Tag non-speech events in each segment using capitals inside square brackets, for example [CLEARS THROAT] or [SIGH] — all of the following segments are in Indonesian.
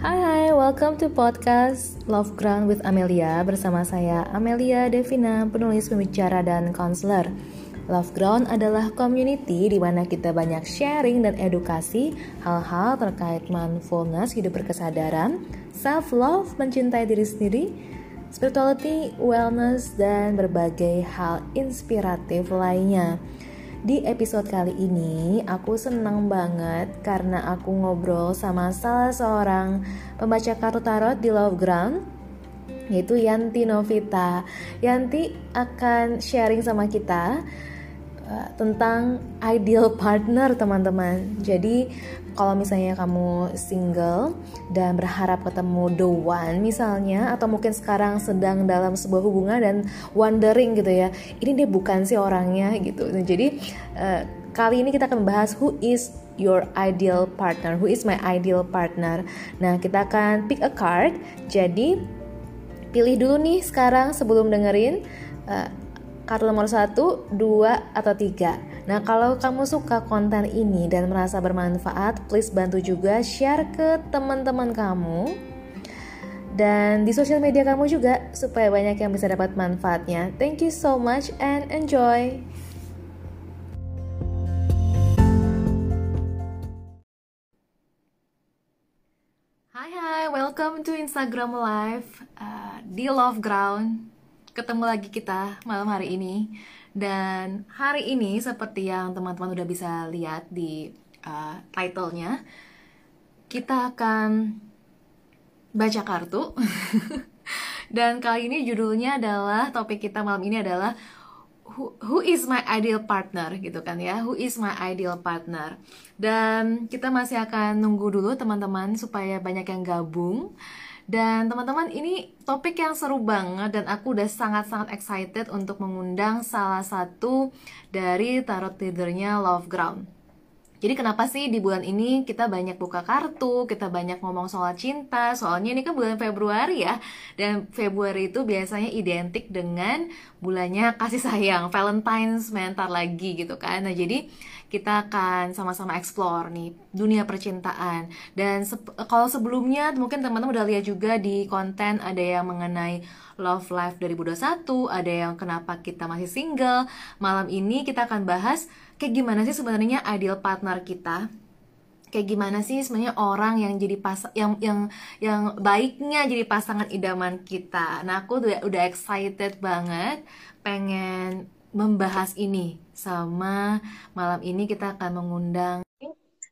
Hai hai, welcome to podcast Love Ground with Amelia Bersama saya Amelia Devina, penulis pembicara dan konselor Love Ground adalah community di mana kita banyak sharing dan edukasi hal-hal terkait mindfulness, hidup berkesadaran, self-love, mencintai diri sendiri, spirituality, wellness, dan berbagai hal inspiratif lainnya. Di episode kali ini, aku senang banget karena aku ngobrol sama salah seorang pembaca kartu tarot di Love Ground, yaitu Yanti Novita. Yanti akan sharing sama kita uh, tentang ideal partner, teman-teman. Jadi, kalau misalnya kamu single dan berharap ketemu the one misalnya atau mungkin sekarang sedang dalam sebuah hubungan dan wondering gitu ya ini dia bukan sih orangnya gitu. Nah, jadi uh, kali ini kita akan membahas who is your ideal partner who is my ideal partner. Nah kita akan pick a card. Jadi pilih dulu nih sekarang sebelum dengerin uh, kartu nomor satu, dua, atau tiga. Nah, kalau kamu suka konten ini dan merasa bermanfaat, please bantu juga share ke teman-teman kamu dan di sosial media kamu juga supaya banyak yang bisa dapat manfaatnya. Thank you so much and enjoy. Hai hai, welcome to Instagram Live uh, di Love Ground ketemu lagi kita malam hari ini. Dan hari ini seperti yang teman-teman udah bisa lihat di uh, titlenya kita akan baca kartu. [LAUGHS] Dan kali ini judulnya adalah topik kita malam ini adalah who, who is my ideal partner? gitu kan ya. Who is my ideal partner? Dan kita masih akan nunggu dulu teman-teman supaya banyak yang gabung dan teman-teman ini topik yang seru banget dan aku udah sangat-sangat excited untuk mengundang salah satu dari tarot leadernya Love Ground. Jadi kenapa sih di bulan ini kita banyak buka kartu, kita banyak ngomong soal cinta, soalnya ini kan bulan Februari ya. Dan Februari itu biasanya identik dengan bulannya kasih sayang, Valentine's mentar lagi gitu kan. Nah jadi kita akan sama-sama explore nih dunia percintaan. Dan se kalau sebelumnya mungkin teman-teman udah lihat juga di konten ada yang mengenai love life 2021 ada yang kenapa kita masih single. Malam ini kita akan bahas kayak gimana sih sebenarnya ideal partner kita. Kayak gimana sih sebenarnya orang yang jadi pas yang yang yang baiknya jadi pasangan idaman kita. Nah, aku udah udah excited banget pengen membahas ini sama malam ini kita akan mengundang.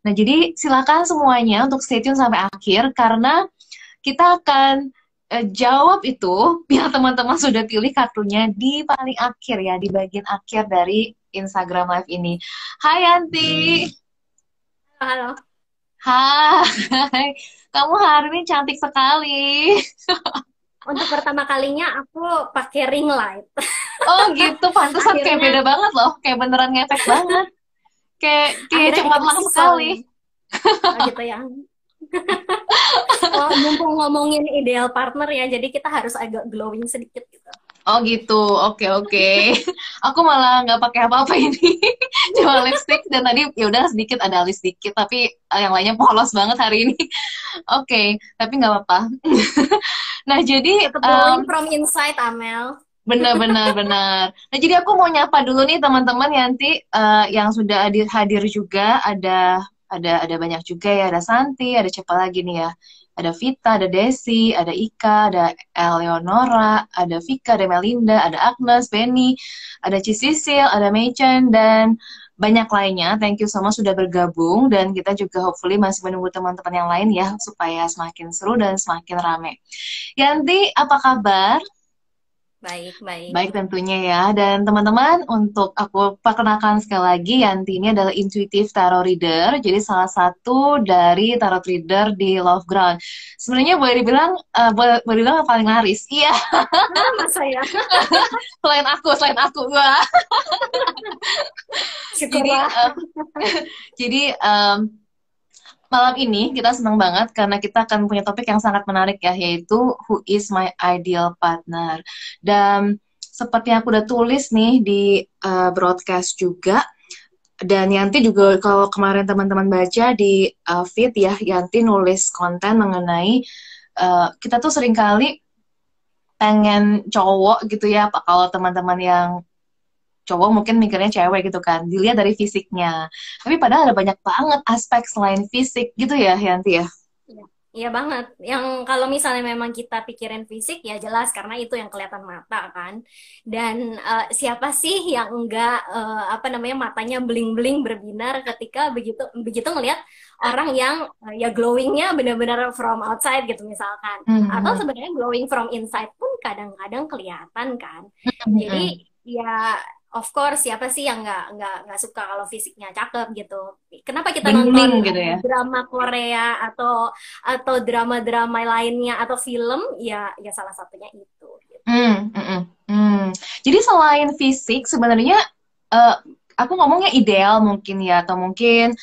Nah, jadi silakan semuanya untuk stay tune sampai akhir karena kita akan uh, jawab itu [LAUGHS] biar teman-teman sudah pilih kartunya di paling akhir ya, di bagian akhir dari Instagram Live ini. Hai Yanti. Halo. Hai. [LAUGHS] Kamu hari ini cantik sekali. [LAUGHS] Untuk pertama kalinya aku pakai ring light. Oh gitu, [LAUGHS] pantesan kayak beda banget loh, kayak beneran ngefek banget. Kayak kayak cepat langsung sekali. [LAUGHS] Oh, gitu ya. [LAUGHS] oh, mumpung ngomongin ideal partner ya, jadi kita harus agak glowing sedikit gitu. Oh gitu, oke okay, oke. Okay. [LAUGHS] Aku malah nggak pakai apa-apa ini, [LAUGHS] cuma lipstick dan tadi ya udah sedikit ada alis sedikit, tapi yang lainnya polos banget hari ini. [LAUGHS] Oke, okay, tapi nggak apa-apa. nah jadi um, from inside Amel. Benar, benar, benar. Nah, jadi aku mau nyapa dulu nih teman-teman Yanti uh, yang sudah hadir, hadir juga. Ada ada ada banyak juga ya. Ada Santi, ada siapa lagi nih ya? Ada Vita, ada Desi, ada Ika, ada Eleonora, ada Vika, ada Melinda, ada Agnes, Benny, ada Cisisil, ada Meichan, dan banyak lainnya. Thank you so sudah bergabung dan kita juga hopefully masih menunggu teman-teman yang lain ya supaya semakin seru dan semakin rame. Yanti, apa kabar? Baik, baik. Baik tentunya ya. Dan teman-teman, untuk aku perkenalkan sekali lagi, Yanti ini adalah intuitive tarot reader. Jadi salah satu dari tarot reader di Love Ground. Sebenarnya boleh dibilang, uh, boleh, boleh dibilang paling laris. Iya. [LAUGHS] Masa ya? [LAUGHS] selain aku, selain aku. Gua. jadi, uh, [LAUGHS] jadi um, malam ini kita senang banget karena kita akan punya topik yang sangat menarik ya, yaitu Who is my ideal partner. Dan seperti yang aku udah tulis nih di uh, broadcast juga, dan Yanti juga kalau kemarin teman-teman baca di uh, feed ya, Yanti nulis konten mengenai uh, kita tuh sering kali pengen cowok gitu ya, Pak. Kalau teman-teman yang cowok mungkin mikirnya cewek gitu kan, dilihat dari fisiknya. Tapi padahal ada banyak banget aspek selain fisik gitu ya, Yanti ya. Iya. Iya banget. Yang kalau misalnya memang kita pikirin fisik ya jelas karena itu yang kelihatan mata kan. Dan uh, siapa sih yang enggak uh, apa namanya matanya bling-bling berbinar ketika begitu begitu ngelihat orang yang uh, ya glowingnya benar-benar from outside gitu misalkan. Mm -hmm. Atau sebenarnya glowing from inside pun kadang-kadang kelihatan kan. Mm -hmm. Jadi ya of course siapa sih yang nggak nggak nggak suka kalau fisiknya cakep gitu kenapa kita Bling nonton gitu ya? drama Korea atau atau drama-drama lainnya atau film ya ya salah satunya itu gitu. hmm, hmm, hmm. jadi selain fisik sebenarnya uh, aku ngomongnya ideal mungkin ya atau mungkin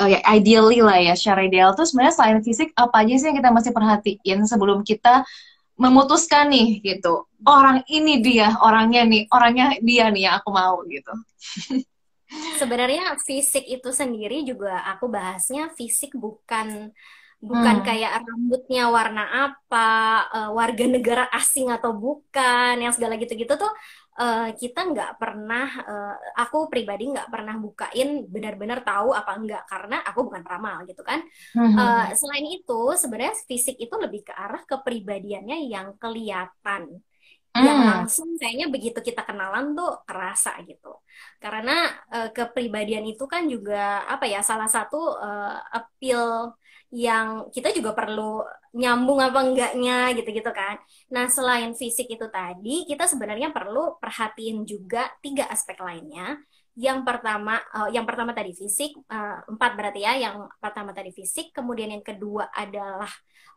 uh, ya ideally lah ya secara ideal tuh sebenarnya selain fisik apa aja sih yang kita masih perhatiin sebelum kita memutuskan nih gitu orang ini dia orangnya nih orangnya dia nih yang aku mau gitu sebenarnya fisik itu sendiri juga aku bahasnya fisik bukan bukan hmm. kayak rambutnya warna apa uh, warga negara asing atau bukan yang segala gitu-gitu tuh uh, kita nggak pernah uh, aku pribadi nggak pernah bukain benar-benar tahu apa enggak karena aku bukan ramal gitu kan mm-hmm. uh, selain itu sebenarnya fisik itu lebih ke arah kepribadiannya yang kelihatan mm. yang langsung kayaknya begitu kita kenalan tuh kerasa gitu karena uh, kepribadian itu kan juga apa ya salah satu uh, appeal yang kita juga perlu nyambung apa enggaknya gitu-gitu kan. Nah, selain fisik itu tadi, kita sebenarnya perlu perhatiin juga tiga aspek lainnya. Yang pertama, uh, yang pertama tadi fisik, uh, empat berarti ya. Yang pertama tadi fisik, kemudian yang kedua adalah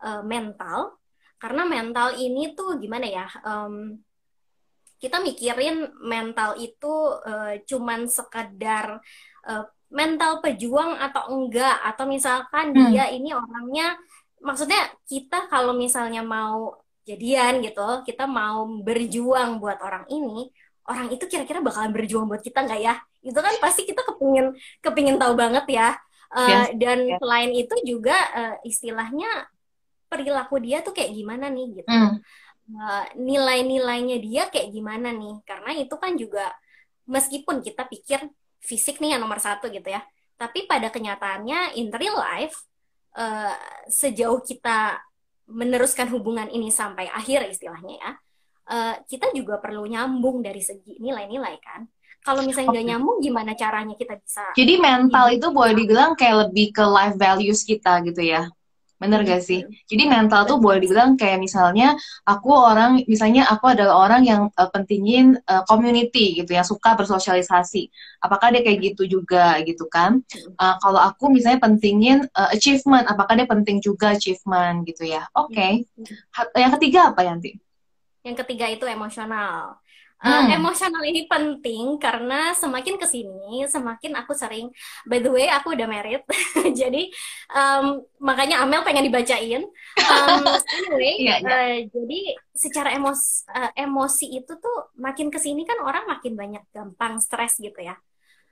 uh, mental. Karena mental ini tuh gimana ya? Um, kita mikirin mental itu uh, cuman sekedar uh, mental pejuang atau enggak atau misalkan hmm. dia ini orangnya maksudnya kita kalau misalnya mau jadian gitu kita mau berjuang buat orang ini orang itu kira-kira bakalan berjuang buat kita nggak ya itu kan pasti kita kepingin kepingin tahu banget ya uh, yes. dan yes. selain itu juga uh, istilahnya perilaku dia tuh kayak gimana nih gitu hmm. uh, nilai-nilainya dia kayak gimana nih karena itu kan juga meskipun kita pikir fisik nih yang nomor satu gitu ya. Tapi pada kenyataannya in real life uh, sejauh kita meneruskan hubungan ini sampai akhir istilahnya ya, uh, kita juga perlu nyambung dari segi nilai-nilai kan. Kalau misalnya nggak okay. nyambung, gimana caranya kita bisa? Jadi mental itu boleh dibilang kayak lebih ke life values kita gitu ya? Bener gak sih? Jadi mental tuh boleh dibilang kayak misalnya aku orang, misalnya aku adalah orang yang uh, pentingin uh, community gitu ya, suka bersosialisasi. Apakah dia kayak gitu juga gitu kan? Uh, kalau aku misalnya pentingin uh, achievement, apakah dia penting juga achievement gitu ya? Oke. Okay. Yang ketiga apa Yanti? Yang ketiga itu emosional. Uh, hmm. emosional ini penting karena semakin ke sini semakin aku sering by the way aku udah married [LAUGHS] jadi um, makanya Amel pengen dibacain um, [LAUGHS] anyway yeah, yeah. Uh, jadi secara emos uh, emosi itu tuh makin ke sini kan orang makin banyak gampang stres gitu ya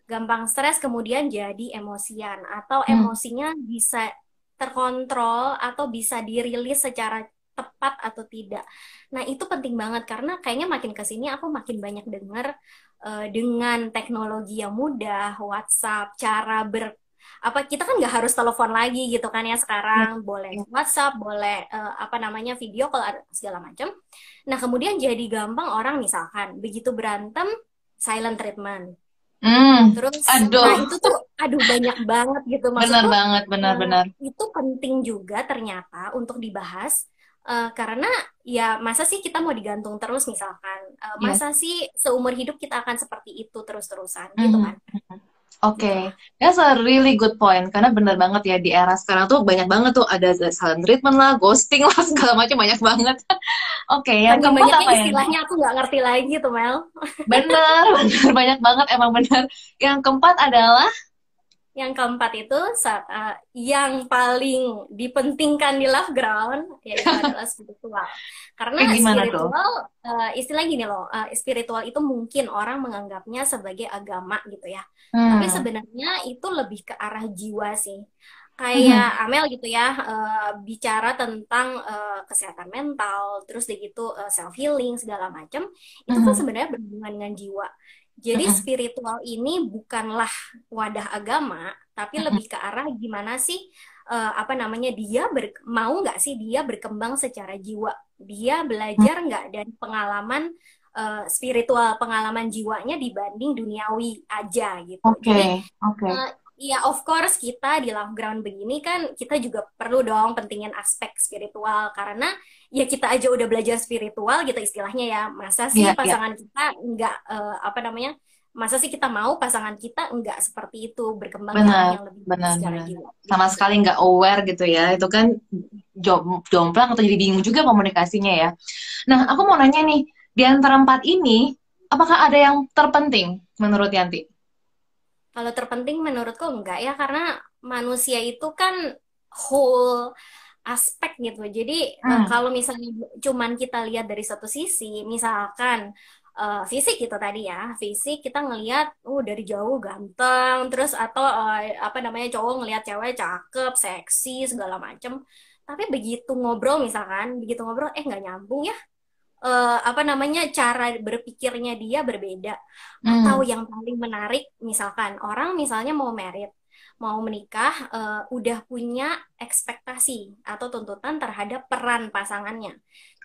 gampang stres kemudian jadi emosian atau hmm. emosinya bisa terkontrol atau bisa dirilis secara tepat atau tidak. Nah, itu penting banget karena kayaknya makin ke sini aku makin banyak dengar uh, dengan teknologi yang mudah, WhatsApp, cara ber apa kita kan nggak harus telepon lagi gitu kan ya sekarang ya. boleh WhatsApp boleh uh, apa namanya video kalau ada segala macam nah kemudian jadi gampang orang misalkan begitu berantem silent treatment Hmm, Terus, aduh. nah itu tuh, aduh banyak banget gitu. Maksudnya, benar banget, benar-benar. Itu penting juga ternyata untuk dibahas Uh, karena ya masa sih kita mau digantung terus misalkan uh, masa yeah. sih seumur hidup kita akan seperti itu terus-terusan mm -hmm. gitu kan Oke, okay. that's a really good point karena benar banget ya di era sekarang tuh banyak banget tuh ada silent treatment lah, ghosting lah [LAUGHS] segala macam banyak banget. Oke, okay, yang keempat apa ya? Istilahnya aku nggak ngerti lagi tuh Mel. bener, [LAUGHS] bener banyak banget emang bener. Yang keempat adalah Yang keempat itu uh, yang paling dipentingkan di love ground yaitu [LAUGHS] adalah spiritual. Karena eh, spiritual uh, istilah gini loh, uh, spiritual itu mungkin orang menganggapnya sebagai agama gitu ya. Hmm. Tapi sebenarnya itu lebih ke arah jiwa sih. Kayak hmm. Amel gitu ya, uh, bicara tentang uh, kesehatan mental, terus begitu uh, self healing segala macam, itu hmm. kan sebenarnya berhubungan dengan jiwa jadi uh -huh. spiritual ini bukanlah wadah agama, tapi uh -huh. lebih ke arah gimana sih uh, apa namanya dia ber, mau nggak sih dia berkembang secara jiwa, dia belajar nggak dari pengalaman uh, spiritual pengalaman jiwanya dibanding duniawi aja gitu. Oke. Okay. Oke. Okay. Uh, Ya, of course kita di love ground begini kan kita juga perlu dong pentingin aspek spiritual karena ya kita aja udah belajar spiritual gitu istilahnya ya. Masa sih yeah, iya. pasangan yeah. kita nggak uh, apa namanya? Masa sih kita mau pasangan kita nggak seperti itu berkembang benar, yang lebih benar, secara benar. Jiwa. Sama sekali nggak aware gitu ya. Itu kan jom, jomplang atau jadi bingung juga komunikasinya ya. Nah, aku mau nanya nih, di antara empat ini apakah ada yang terpenting menurut Yanti? Kalau terpenting menurutku enggak ya karena manusia itu kan whole aspek gitu. Jadi eh, hmm. kalau misalnya cuman kita lihat dari satu sisi, misalkan uh, fisik gitu tadi ya, fisik kita ngelihat uh dari jauh ganteng, terus atau uh, apa namanya cowok ngelihat cewek cakep, seksi segala macem. Tapi begitu ngobrol misalkan, begitu ngobrol eh nggak nyambung ya uh, apa namanya cara berpikirnya dia berbeda hmm. atau yang paling menarik misalkan orang misalnya mau merit mau menikah uh, udah punya ekspektasi atau tuntutan terhadap peran pasangannya.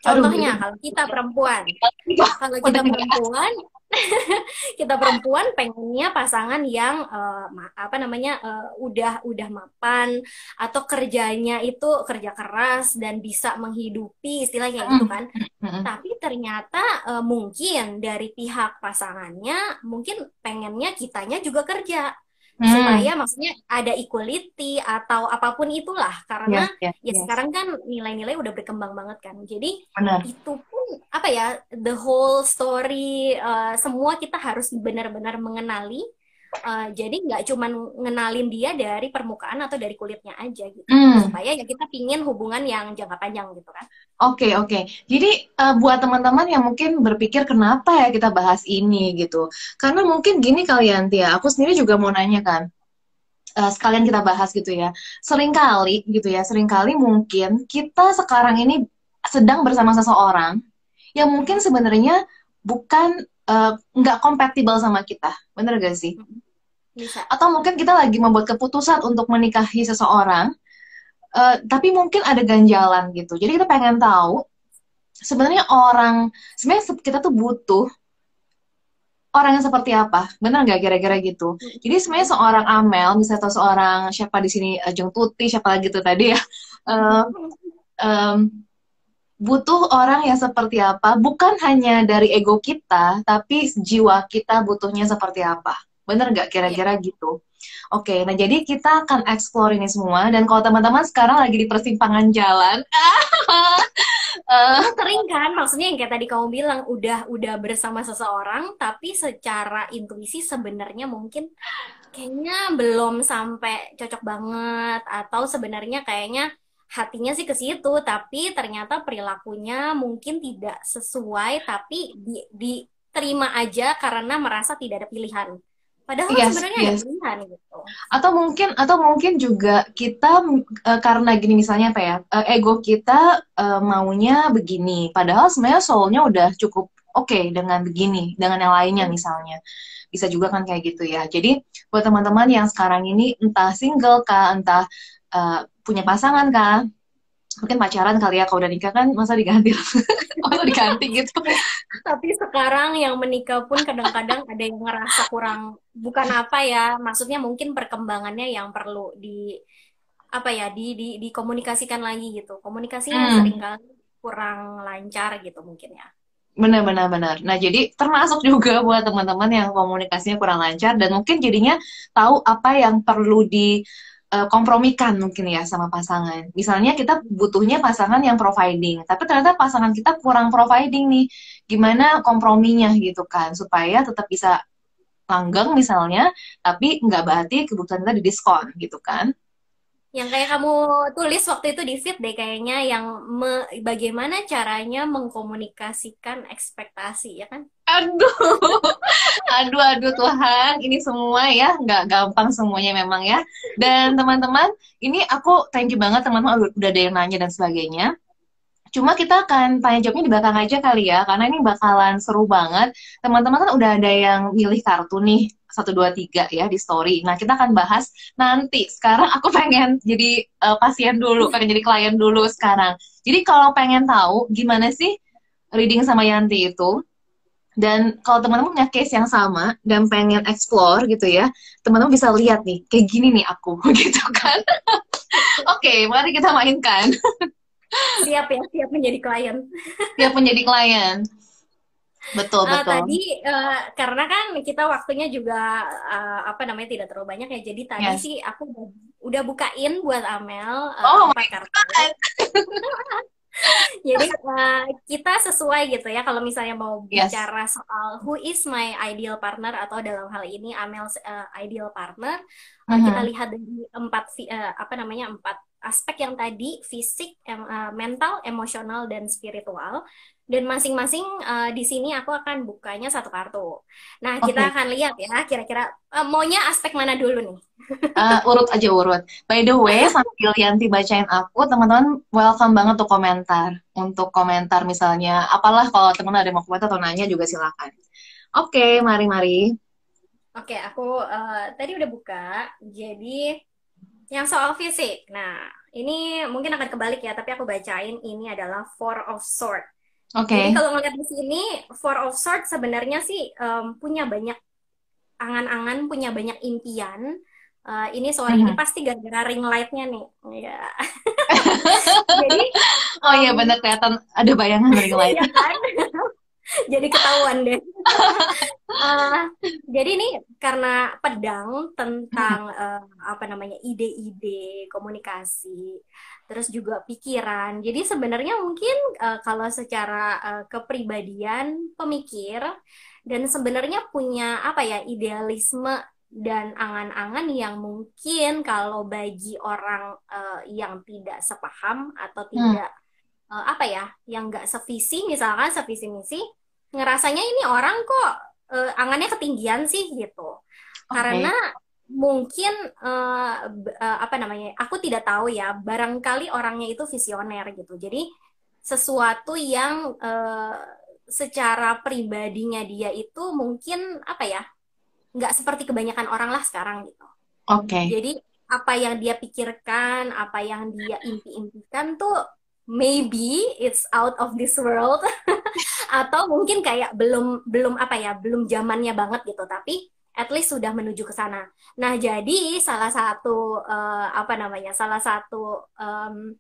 Contohnya Aduh, kalau kita perempuan, kalau kita perempuan, [LAUGHS] kita perempuan pengennya pasangan yang uh, apa namanya uh, udah udah mapan atau kerjanya itu kerja keras dan bisa menghidupi istilahnya itu kan. Tapi ternyata uh, mungkin dari pihak pasangannya mungkin pengennya kitanya juga kerja hmm. supaya maksudnya ada equality atau apa pun itulah karena yes, yes, ya yes. sekarang kan nilai-nilai udah berkembang banget kan jadi Benar. itu pun apa ya the whole story uh, semua kita harus benar-benar mengenali Uh, jadi nggak cuma ngenalin dia dari permukaan atau dari kulitnya aja gitu. Hmm. supaya ya kita pingin hubungan yang jangka panjang gitu kan. Oke okay, oke. Okay. jadi uh, buat teman-teman yang mungkin berpikir kenapa ya kita bahas ini? gitu. Karena mungkin gini kalian Tia aku sendiri juga mau nanya kan. Uh, sekalian kita bahas gitu ya. Seringkali gitu ya sering kali mungkin kita sekarang ini sedang bersama seseorang yang mungkin sebenarnya bukan nggak uh, kompatibel sama kita. Bener gak sih bisa. Atau mungkin kita lagi membuat keputusan untuk menikahi seseorang, uh, tapi mungkin ada ganjalan gitu. Jadi kita pengen tahu sebenarnya orang, sebenarnya kita tuh butuh orang yang seperti apa, benar nggak kira-kira gitu? Jadi sebenarnya seorang Amel, misalnya atau seorang siapa di sini uh, Jung Tuti, siapa lagi tuh tadi ya, [LAUGHS] uh, um, butuh orang yang seperti apa, bukan hanya dari ego kita, tapi jiwa kita butuhnya seperti apa. Bener nggak kira-kira yeah. gitu? Oke, okay, nah jadi kita akan explore ini semua dan kalau teman-teman sekarang lagi di persimpangan jalan, uh, [LAUGHS] sering kan, maksudnya yang kayak tadi kamu bilang udah udah bersama seseorang, tapi secara intuisi sebenarnya mungkin kayaknya belum sampai cocok banget atau sebenarnya kayaknya hatinya sih ke situ, tapi ternyata perilakunya mungkin tidak sesuai, tapi di, diterima aja karena merasa tidak ada pilihan. Padahal yes, sebenarnya yes. ada pilihan gitu. Atau mungkin atau mungkin juga kita uh, karena gini misalnya apa ya uh, ego kita uh, maunya begini. Padahal sebenarnya soulnya udah cukup oke okay dengan begini dengan yang lainnya misalnya. Bisa juga kan kayak gitu ya. Jadi buat teman-teman yang sekarang ini entah single kah, entah uh, punya pasangan kah, mungkin pacaran kali ya kalau udah nikah kan masa diganti? [LAUGHS] Masa diganti gitu? Tapi sekarang yang menikah pun kadang-kadang ada yang ngerasa kurang bukan apa ya maksudnya mungkin perkembangannya yang perlu di apa ya di di dikomunikasikan lagi gitu. Komunikasinya hmm. sering kali kurang lancar gitu mungkin ya. Benar benar benar. Nah jadi termasuk juga buat teman-teman yang komunikasinya kurang lancar dan mungkin jadinya tahu apa yang perlu di uh, kompromikan mungkin ya sama pasangan. Misalnya kita butuhnya pasangan yang providing, tapi ternyata pasangan kita kurang providing nih. Gimana komprominya gitu kan supaya tetap bisa langgeng misalnya, tapi nggak berarti kebutuhan kita didiskon gitu kan. Yang kayak kamu tulis waktu itu di feed deh kayaknya yang me, bagaimana caranya mengkomunikasikan ekspektasi ya kan? Aduh, [LAUGHS] aduh, aduh Tuhan, ini semua ya nggak gampang semuanya memang ya. Dan teman-teman, ini aku thank you banget teman-teman udah ada yang nanya dan sebagainya. Cuma kita akan tanya jawabnya di belakang aja kali ya, karena ini bakalan seru banget. Teman-teman kan udah ada yang milih kartu nih, satu dua tiga ya di story. Nah kita akan bahas nanti. Sekarang aku pengen jadi uh, pasien dulu, pengen jadi klien dulu sekarang. Jadi kalau pengen tahu gimana sih reading sama Yanti itu, dan kalau teman-teman punya case yang sama dan pengen explore gitu ya, teman-teman bisa lihat nih, kayak gini nih aku, [LAUGHS] gitu kan. Oke, okay, mari kita mainkan. [LAUGHS] siap ya, siap menjadi klien. siap menjadi klien. Betul, uh, betul. Tadi uh, karena kan kita waktunya juga uh, apa namanya tidak terlalu banyak ya. Jadi tadi yes. sih aku udah, bukain buat Amel uh, oh my kartu. [LAUGHS] Jadi uh, kita sesuai gitu ya kalau misalnya mau yes. bicara soal who is my ideal partner atau dalam hal ini Amel uh, ideal partner, uh, uh -huh. kita lihat dari empat uh, apa namanya empat aspek yang tadi fisik, em, uh, mental, emosional dan spiritual dan masing-masing uh, di sini aku akan bukanya satu kartu. Nah, okay. kita akan lihat ya kira-kira uh, maunya aspek mana dulu nih. uh, [LAUGHS] urut aja urut. By the way, sambil Yanti bacain aku, teman-teman welcome banget untuk komentar. Untuk komentar misalnya, apalah kalau teman ada mau komentar atau nanya juga silakan. Oke, okay, mari-mari. Oke, okay, aku uh, tadi udah buka. Jadi yang soal fisik. Nah, ini mungkin akan kebalik ya, tapi aku bacain ini adalah Four of Swords. Oke. Okay. Jadi kalau ngeliat di sini Four of Swords sebenarnya sih um, punya banyak angan-angan, punya banyak impian. Uh, ini sorry, uh -huh. ini pasti gara-gara ring lightnya nih. Ya. [LAUGHS] Jadi, oh iya um, benar kelihatan ada bayangan ring light. Iya kan? [LAUGHS] [LAUGHS] jadi ketahuan deh. uh, [LAUGHS] jadi ini karena pedang tentang uh, apa namanya ide-ide komunikasi, terus juga pikiran. Jadi sebenarnya mungkin uh, kalau secara uh, kepribadian pemikir dan sebenarnya punya apa ya idealisme dan angan-angan yang mungkin kalau bagi orang uh, yang tidak sepaham atau hmm. tidak hmm uh, apa ya yang nggak sevisi misalkan sevisi misi ngerasanya ini orang kok uh, angannya ketinggian sih gitu okay. karena mungkin uh, uh, apa namanya aku tidak tahu ya barangkali orangnya itu visioner gitu jadi sesuatu yang uh, secara pribadinya dia itu mungkin apa ya nggak seperti kebanyakan orang lah sekarang gitu oke okay. jadi apa yang dia pikirkan apa yang dia impi-impikan tuh maybe it's out of this world [LAUGHS] atau mungkin kayak belum belum apa ya belum zamannya banget gitu tapi at least sudah menuju ke sana. Nah jadi salah satu uh, apa namanya salah satu um,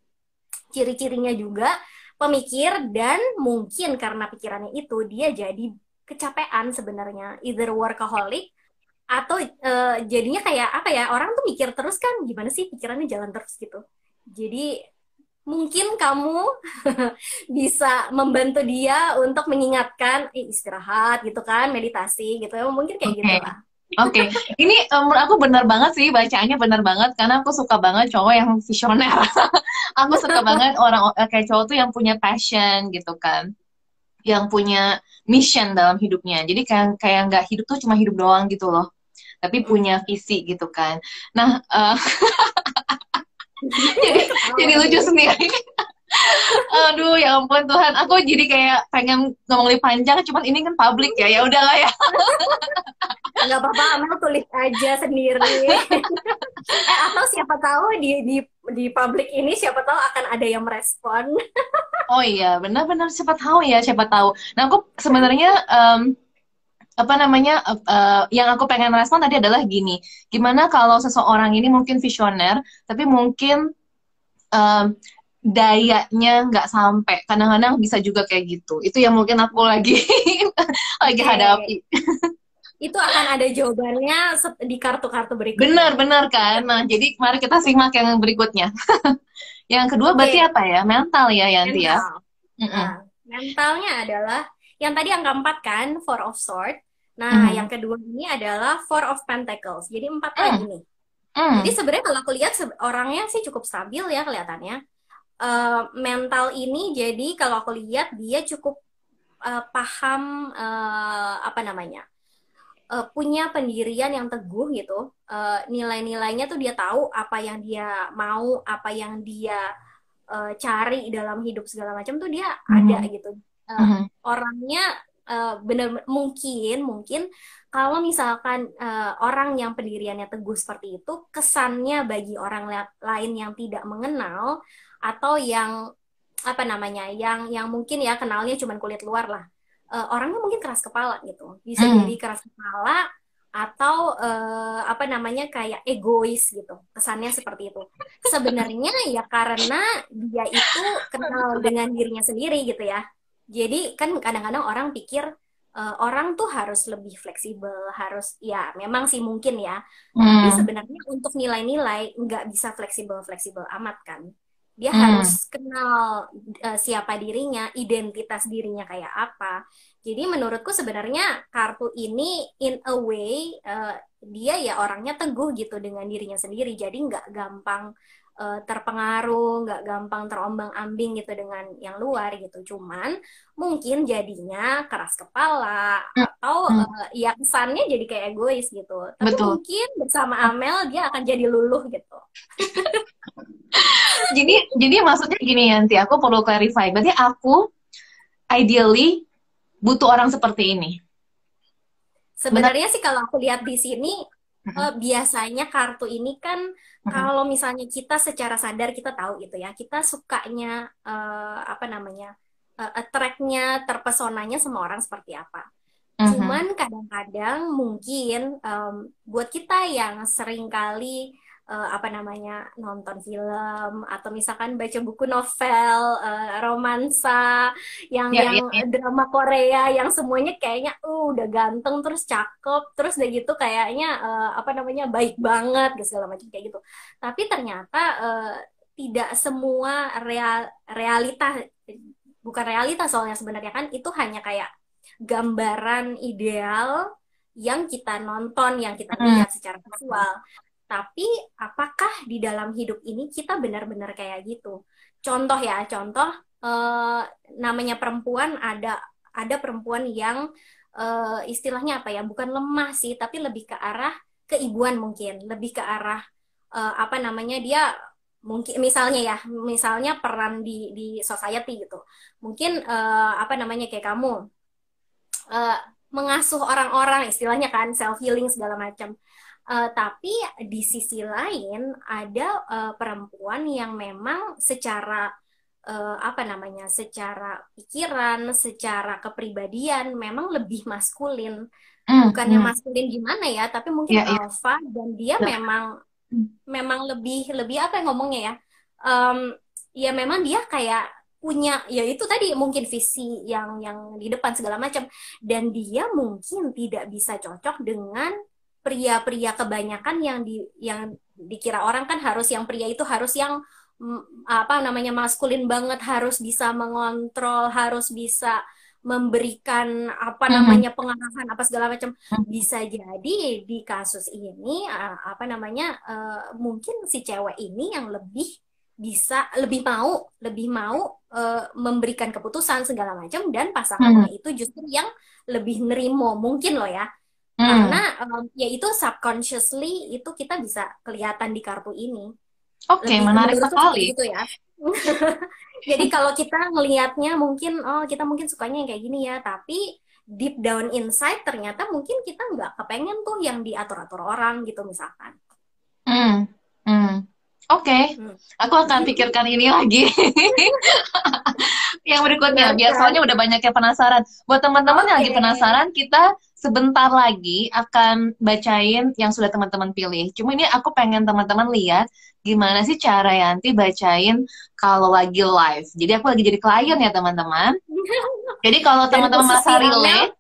ciri-cirinya juga pemikir dan mungkin karena pikirannya itu dia jadi kecapean sebenarnya either workaholic atau uh, jadinya kayak apa ya orang tuh mikir terus kan gimana sih pikirannya jalan terus gitu. Jadi mungkin kamu [LAUGHS] bisa membantu dia untuk mengingatkan eh, istirahat gitu kan meditasi gitu mungkin kayak okay. gitu lah Oke, okay. ini um, aku benar banget sih bacaannya benar banget karena aku suka banget cowok yang visioner. [LAUGHS] aku suka banget orang eh, kayak cowok tuh yang punya passion gitu kan, yang punya mission dalam hidupnya. Jadi kayak kayak nggak hidup tuh cuma hidup doang gitu loh, tapi punya visi gitu kan. Nah, uh, [LAUGHS] jadi jadi lucu sendiri Aduh ya ampun Tuhan, aku jadi kayak pengen ngomong lebih panjang, cuman ini kan publik ya, ya udahlah ya. Gak apa-apa, Amel tulis aja sendiri. eh atau siapa tahu di di di publik ini siapa tahu akan ada yang merespon. oh iya, benar-benar siapa tahu ya, siapa tahu. Nah aku sebenarnya um, apa namanya uh, yang aku pengen respon tadi adalah gini. Gimana kalau seseorang ini mungkin visioner tapi mungkin um, dayanya nggak sampai. Kadang-kadang bisa juga kayak gitu. Itu yang mungkin aku lagi [LAUGHS] lagi okay. hadapi. Itu akan ada jawabannya di kartu-kartu berikutnya. Benar benar kan? Nah jadi mari kita simak yang berikutnya. [LAUGHS] Yang kedua okay. berarti apa ya? Mental ya Yanti ya? Mental. Nah, mentalnya adalah yang tadi angka empat kan? Four of sword Nah, mm. yang kedua ini adalah Four of Pentacles. Jadi empat mm. lagi nih. Mm. Jadi sebenarnya kalau aku lihat orangnya sih cukup stabil ya kelihatannya. Uh, mental ini jadi kalau aku lihat dia cukup uh, paham uh, apa namanya uh, punya pendirian yang teguh gitu uh, nilai-nilainya tuh dia tahu apa yang dia mau apa yang dia uh, cari dalam hidup segala macam tuh dia mm. ada gitu uh, mm -hmm. orangnya uh, benar mungkin mungkin kalau misalkan uh, orang yang pendiriannya teguh seperti itu kesannya bagi orang lain yang tidak mengenal atau yang apa namanya yang yang mungkin ya kenalnya cuma kulit luar lah uh, orangnya mungkin keras kepala gitu. Bisa hmm. jadi keras kepala atau uh, apa namanya kayak egois gitu. Kesannya seperti itu. Sebenarnya ya karena dia itu kenal dengan dirinya sendiri gitu ya jadi kan kadang-kadang orang pikir uh, orang tuh harus lebih fleksibel, harus ya memang sih mungkin ya. Hmm. Tapi sebenarnya untuk nilai-nilai nggak bisa fleksibel-fleksibel amat kan. Dia hmm. harus kenal uh, siapa dirinya, identitas dirinya kayak apa. Jadi menurutku sebenarnya kartu ini in a way uh, dia ya orangnya teguh gitu dengan dirinya sendiri. Jadi nggak gampang uh, terpengaruh, nggak gampang terombang-ambing gitu dengan yang luar gitu. Cuman mungkin jadinya keras kepala hmm. atau uh, ya kesannya jadi kayak egois gitu. Tapi Betul. mungkin bersama Amel dia akan jadi luluh gitu. [LAUGHS] jadi jadi maksudnya gini nanti aku perlu clarify. Berarti aku ideally butuh orang seperti ini. Sebenarnya sih kalau aku lihat di sini uh, biasanya kartu ini kan uh-huh. kalau misalnya kita secara sadar kita tahu gitu ya kita sukanya uh, apa namanya uh, attract-nya terpesonanya sama orang seperti apa uh-huh. cuman kadang-kadang mungkin um, buat kita yang sering kali uh, apa namanya nonton film atau misalkan baca buku novel uh, romansa yang yeah, yang yeah, yeah. drama Korea yang semuanya kayaknya uh udah ganteng terus cakep terus udah gitu kayaknya uh, apa namanya baik banget gitu segala macam kayak gitu tapi ternyata uh, tidak semua real realita bukan realita soalnya sebenarnya kan itu hanya kayak gambaran ideal yang kita nonton, yang kita hmm. lihat secara visual. Tapi apakah di dalam hidup ini kita benar-benar kayak gitu? Contoh ya, contoh eh, namanya perempuan ada ada perempuan yang eh, istilahnya apa ya? Bukan lemah sih, tapi lebih ke arah keibuan mungkin, lebih ke arah eh, apa namanya dia mungkin misalnya ya, misalnya peran di di society gitu. Mungkin eh, apa namanya kayak kamu eh, mengasuh orang-orang istilahnya kan self healing segala macam Uh, tapi di sisi lain ada uh, perempuan yang memang secara uh, apa namanya, secara pikiran, secara kepribadian memang lebih maskulin. Mm, Bukannya mm. maskulin gimana ya, tapi mungkin yeah, iya. alpha yeah. dan dia yeah. memang mm. memang lebih lebih apa yang ngomongnya ya? Um, ya memang dia kayak punya ya itu tadi mungkin visi yang yang di depan segala macam dan dia mungkin tidak bisa cocok dengan pria-pria kebanyakan yang di yang dikira orang kan harus yang pria itu harus yang mm, apa namanya maskulin banget harus bisa mengontrol harus bisa memberikan apa namanya pengarahan apa segala macam. Bisa jadi di kasus ini apa namanya uh, mungkin si cewek ini yang lebih bisa lebih mau lebih mau uh, memberikan keputusan segala macam dan pasangannya hmm. itu justru yang lebih nerimo. Mungkin loh ya Hmm. Karena um, ya itu subconsciously itu kita bisa kelihatan di kartu ini. Oke, okay, menarik sekali. Gitu ya. [LAUGHS] Jadi kalau kita ngelihatnya mungkin oh kita mungkin sukanya yang kayak gini ya, tapi deep down inside ternyata mungkin kita nggak kepengen tuh yang diatur-atur orang gitu misalkan. Hmm. Hmm. Oke, okay. hmm. aku akan pikirkan ini lagi. [LAUGHS] yang berikutnya, biar soalnya udah banyak yang penasaran. Buat teman-teman okay. yang lagi penasaran, kita sebentar lagi akan bacain yang sudah teman-teman pilih. Cuma ini aku pengen teman-teman lihat gimana sih cara Yanti bacain kalau lagi live. Jadi aku lagi jadi klien ya teman-teman. [LAUGHS] Jadi kalau teman-teman merasa relate,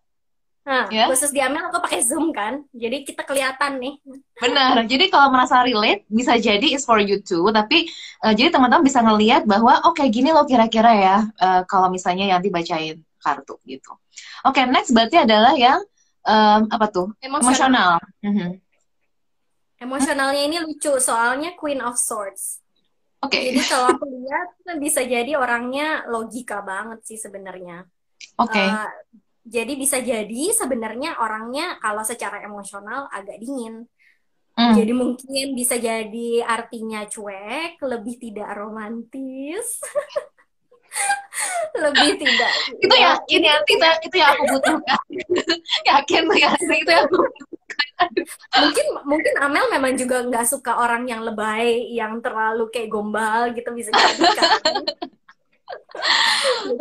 Nah, ya? khusus di Amel aku pakai Zoom kan, jadi kita kelihatan nih. Benar. Jadi kalau merasa relate, bisa jadi is for you too. Tapi uh, jadi teman-teman bisa ngelihat bahwa oke okay, gini loh kira-kira ya uh, kalau misalnya Yanti bacain kartu gitu. Oke, okay, next berarti adalah yang um, apa tuh emosional. Mm-hmm. Emosionalnya ini lucu soalnya Queen of Swords. Oke. Okay. Jadi kalau aku lihat bisa jadi orangnya logika banget sih sebenarnya. Oke. Okay. Uh, jadi bisa jadi sebenarnya orangnya kalau secara emosional agak dingin. Mm. Jadi mungkin bisa jadi artinya cuek, lebih tidak romantis. [LAUGHS] lebih tidak itu yakin ya kita itu yang aku butuhkan. [LAUGHS] Yakin yakin itu yang aku mungkin mungkin Amel memang juga nggak suka orang yang lebay yang terlalu kayak gombal gitu bisa jadi kan. [LAUGHS]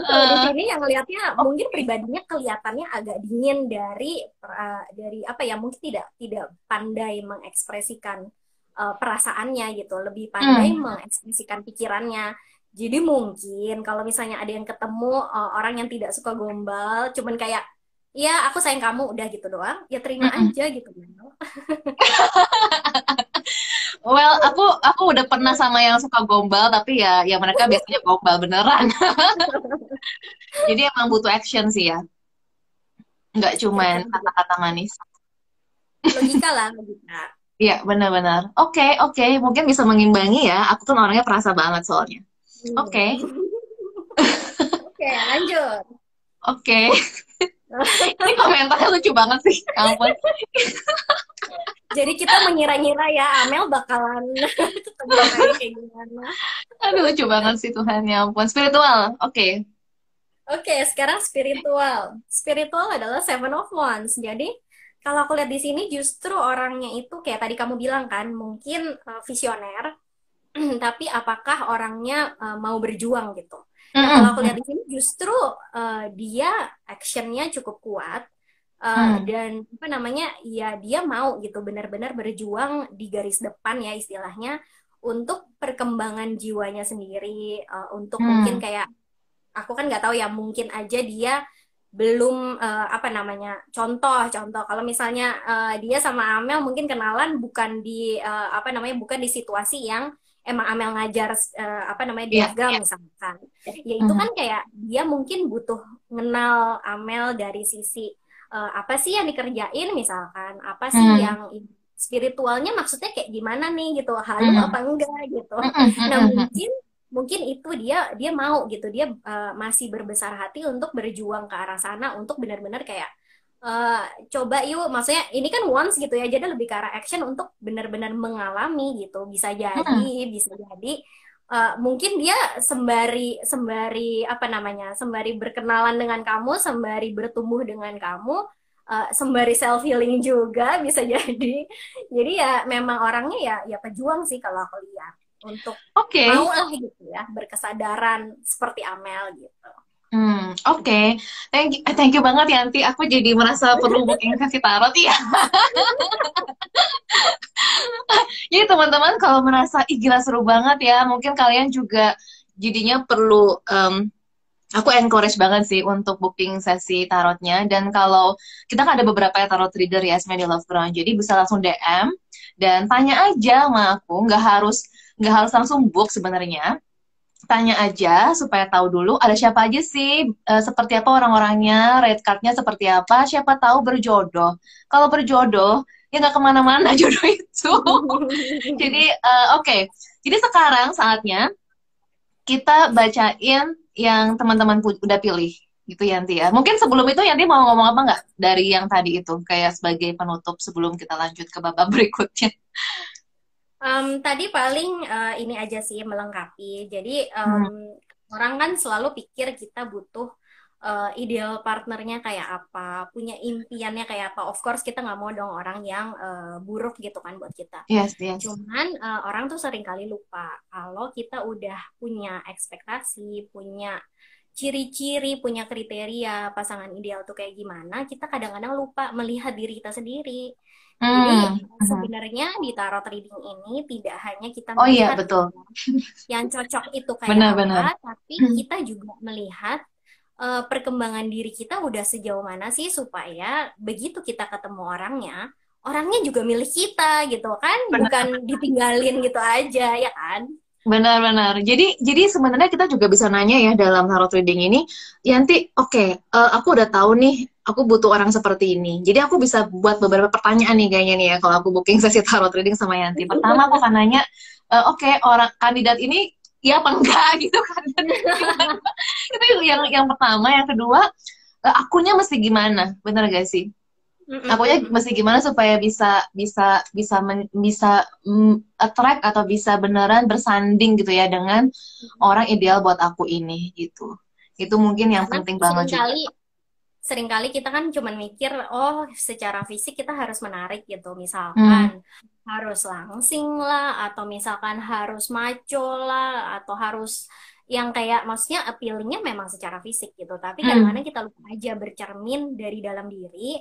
Di sini yang lihatnya mungkin pribadinya kelihatannya agak dingin dari uh, dari apa ya mungkin tidak tidak pandai mengekspresikan uh, perasaannya gitu, lebih pandai hmm. mengekspresikan pikirannya. Jadi mungkin kalau misalnya ada yang ketemu uh, orang yang tidak suka gombal, cuman kayak ya aku sayang kamu udah gitu doang, ya terima mm -mm. aja gitu. [LAUGHS] well, aku aku udah pernah sama yang suka gombal, tapi ya ya mereka biasanya gombal beneran. [LAUGHS] Jadi emang butuh action sih ya, nggak cuman iya, kata-kata manis. Logika lah, [LAUGHS] logika. Iya, benar-benar. Oke, okay, oke, okay. mungkin bisa mengimbangi ya. Aku tuh orangnya perasa banget soalnya. Oke. Oke, lanjut. Oke. Ini komentarnya lucu banget sih. Ya ampun. Jadi kita mengira-ngira ya Amel bakalan [LAUGHS] ketemu kayak gimana. Aduh lucu banget sih Tuhan ya ampun. Spiritual. Oke. Okay. Oke, okay, sekarang spiritual. Spiritual adalah Seven of Wands. Jadi kalau aku lihat di sini justru orangnya itu kayak tadi kamu bilang kan, mungkin uh, visioner, [CLEARS THROAT] tapi apakah orangnya uh, mau berjuang gitu. Nah, kalau aku lihat di sini justru uh, dia actionnya cukup kuat uh, hmm. dan apa namanya ya dia mau gitu benar-benar berjuang di garis depan ya istilahnya untuk perkembangan jiwanya sendiri uh, untuk hmm. mungkin kayak aku kan nggak tahu ya mungkin aja dia belum uh, apa namanya contoh contoh kalau misalnya uh, dia sama Amel mungkin kenalan bukan di uh, apa namanya bukan di situasi yang emang Amel ngajar uh, apa namanya yeah, yeah. misalkan ya itu kan kayak dia mungkin butuh mengenal Amel dari sisi uh, apa sih yang dikerjain misalkan apa sih mm. yang spiritualnya maksudnya kayak gimana nih gitu halu mm. apa enggak gitu nah mungkin mungkin itu dia dia mau gitu dia uh, masih berbesar hati untuk berjuang ke arah sana untuk benar-benar kayak uh, coba yuk. Maksudnya ini kan once gitu ya. Jadi lebih ke arah action untuk benar-benar mengalami gitu. Bisa jadi hmm. bisa jadi. Uh, mungkin dia sembari sembari apa namanya sembari berkenalan dengan kamu sembari bertumbuh dengan kamu uh, sembari self healing juga bisa [LAUGHS] jadi. Jadi ya memang orangnya ya ya pejuang sih kalau aku lihat. Untuk okay. mau lah gitu ya berkesadaran seperti Amel gitu oke. Okay. Thank you, eh, thank you banget Yanti. Aku jadi merasa perlu booking sesi tarot ya. [LAUGHS] jadi teman-teman kalau merasa ih gila seru banget ya, mungkin kalian juga jadinya perlu um, aku encourage banget sih untuk booking sesi tarotnya dan kalau kita kan ada beberapa ya tarot reader ya di Love Ground jadi bisa langsung DM dan tanya aja sama aku nggak harus nggak harus langsung book sebenarnya tanya aja supaya tahu dulu ada siapa aja sih, uh, seperti apa orang-orangnya, red cardnya seperti apa, siapa tahu berjodoh. Kalau berjodoh, ya nggak ke mana-mana [LAUGHS] jodoh itu. [LAUGHS] Jadi uh, oke, okay. jadi sekarang saatnya kita bacain yang teman-teman udah pilih gitu Yanti ya. Mungkin sebelum itu Yanti mau ngomong apa nggak dari yang tadi itu kayak sebagai penutup sebelum kita lanjut ke babak [LAUGHS] berikutnya. Um, tadi paling uh, ini aja sih melengkapi. Jadi um, hmm. orang kan selalu pikir kita butuh uh, ideal partnernya kayak apa, punya impiannya kayak apa. Of course kita nggak mau dong orang yang uh, buruk gitu kan buat kita. Yes, yes. Cuman uh, orang tuh sering kali lupa kalau kita udah punya ekspektasi, punya ciri-ciri, punya kriteria pasangan ideal tuh kayak gimana, kita kadang-kadang lupa melihat diri kita sendiri. Jadi hmm, hmm. sebenarnya di tarot reading ini tidak hanya kita melihat oh, iya, betul. yang cocok itu [LAUGHS] kayak benar, apa, benar. tapi hmm. kita juga melihat uh, perkembangan diri kita udah sejauh mana sih supaya begitu kita ketemu orangnya, orangnya juga milik kita gitu kan, benar. bukan ditinggalin gitu aja ya kan? Benar-benar. Jadi jadi sebenarnya kita juga bisa nanya ya dalam tarot reading ini, Yanti, oke, okay, uh, eh, aku udah tahu nih, aku butuh orang seperti ini. Jadi aku bisa buat beberapa pertanyaan nih kayaknya nih ya kalau aku booking [LAUGHS] sesi tarot reading sama Yanti. Pertama aku akan nanya, uh, oke, okay, orang kandidat ini ya apa enggak [LAUGHS] gitu kan. itu yang yang pertama, yang kedua, uh, akunya mesti gimana? Benar gak sih? Aku ya mesti gimana supaya bisa bisa bisa men, bisa mm, attract atau bisa beneran bersanding gitu ya dengan orang ideal buat aku ini gitu. Itu mungkin yang Karena penting banget juga. Seringkali kita kan cuma mikir oh secara fisik kita harus menarik gitu misalkan hmm. harus langsing lah atau misalkan harus maco lah atau harus yang kayak maksudnya appealingnya memang secara fisik gitu tapi hmm. kadang-kadang kita lupa aja bercermin dari dalam diri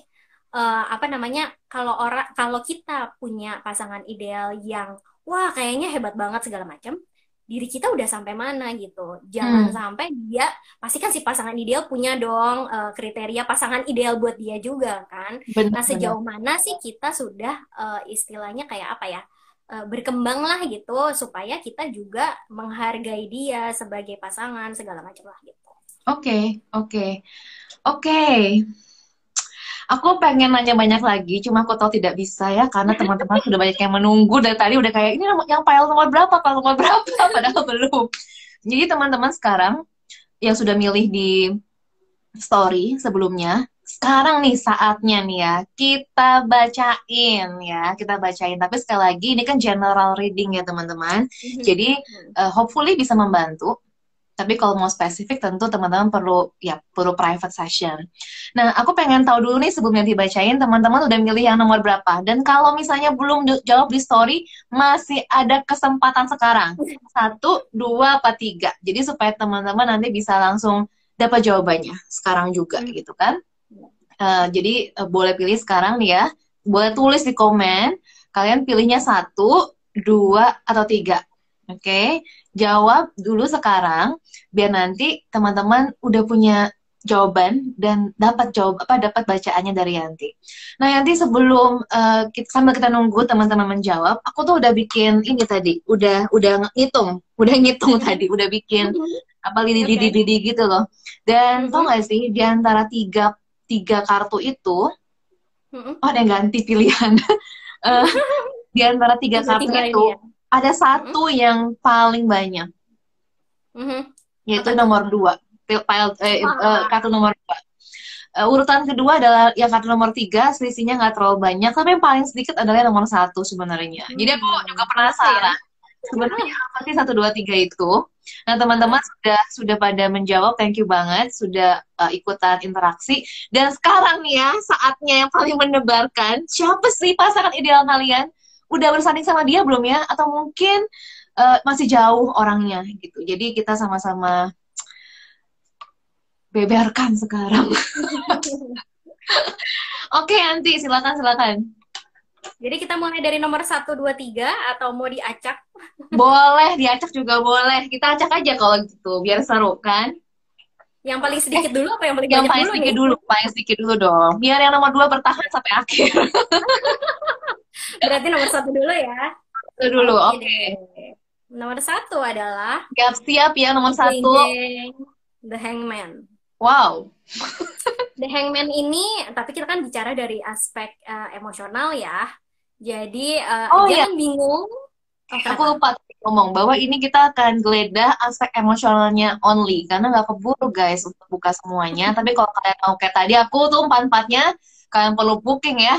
uh, apa namanya kalau orang kalau kita punya pasangan ideal yang wah kayaknya hebat banget segala macam diri kita udah sampai mana gitu jangan hmm. sampai dia pasti kan si pasangan ideal punya dong uh, kriteria pasangan ideal buat dia juga kan benar, nah sejauh benar. mana sih kita sudah uh, istilahnya kayak apa ya uh, berkembang lah gitu supaya kita juga menghargai dia sebagai pasangan segala macam lah gitu oke okay, oke okay. oke okay. Aku pengen nanya banyak lagi, cuma aku tahu tidak bisa ya karena teman-teman sudah banyak yang menunggu dari tadi udah kayak ini yang file nomor berapa, file nomor berapa, [LAUGHS] padahal belum. Jadi teman-teman sekarang yang sudah milih di story sebelumnya, sekarang nih saatnya nih ya kita bacain ya kita bacain tapi sekali lagi ini kan general reading ya teman-teman mm-hmm. jadi uh, hopefully bisa membantu tapi kalau mau spesifik tentu teman-teman perlu ya perlu private session. Nah, aku pengen tahu dulu nih sebelum yang dibacain teman-teman udah milih yang nomor berapa. Dan kalau misalnya belum jawab di story, masih ada kesempatan sekarang. Satu, dua, apa tiga. Jadi supaya teman-teman nanti bisa langsung dapat jawabannya sekarang juga hmm. gitu kan. Uh, jadi uh, boleh pilih sekarang nih ya. Boleh tulis di komen. Kalian pilihnya satu, dua, atau tiga. Oke. Okay? Jawab dulu sekarang biar nanti teman-teman udah punya jawaban dan dapat jawab apa dapat bacaannya dari Yanti. Nah Yanti sebelum uh, kita, sambil kita nunggu teman-teman menjawab, aku tuh udah bikin ini tadi, udah udah ngitung, udah ngitung [LAUGHS] tadi, udah bikin apa lidi lidi okay. lidi gitu loh. Dan mm -hmm. tau gak sih di antara tiga tiga kartu itu, mm -hmm. oh ada yang ganti pilihan. uh, [LAUGHS] di antara tiga kartu itu, ya ada satu mm-hmm. yang paling banyak. Mm-hmm. yaitu Apa nomor dua. File eh, uh, kartu nomor dua. Uh, urutan kedua adalah yang kartu nomor tiga selisihnya nggak terlalu banyak tapi yang paling sedikit adalah nomor satu sebenarnya. Hmm. jadi aku juga penasaran ya? sebenarnya apa sih satu dua tiga itu. Nah teman-teman sudah sudah pada menjawab thank you banget sudah uh, ikutan interaksi. Dan sekarang ya saatnya yang paling mendebarkan siapa sih pasangan ideal kalian udah bersanding sama dia belum ya atau mungkin uh, masih jauh orangnya gitu jadi kita sama-sama beberkan sekarang [LAUGHS] oke nanti silakan silakan jadi kita mulai dari nomor satu dua tiga atau mau diacak? [LAUGHS] boleh, diacak juga boleh. Kita acak aja kalau gitu, biar seru kan? Yang paling sedikit eh, dulu apa yang paling yang paling dulu sedikit nih? dulu, paling sedikit dulu dong. Biar yang nomor dua bertahan sampai akhir. [LAUGHS] Berarti nomor satu dulu ya. Satu dulu, oke. Okay. Nomor satu adalah. Siap-siap ya nomor satu. The Hangman. Wow. [LAUGHS] The Hangman ini, tapi kita kan bicara dari aspek uh, emosional ya. Jadi uh, oh, jangan iya. bingung. Oh, aku lupa ngomong bahwa ini kita akan geledah aspek emosionalnya only karena nggak keburu guys untuk buka semuanya. [LAUGHS] tapi kalau kalian mau kayak tadi aku tuh empat empatnya kalian perlu booking ya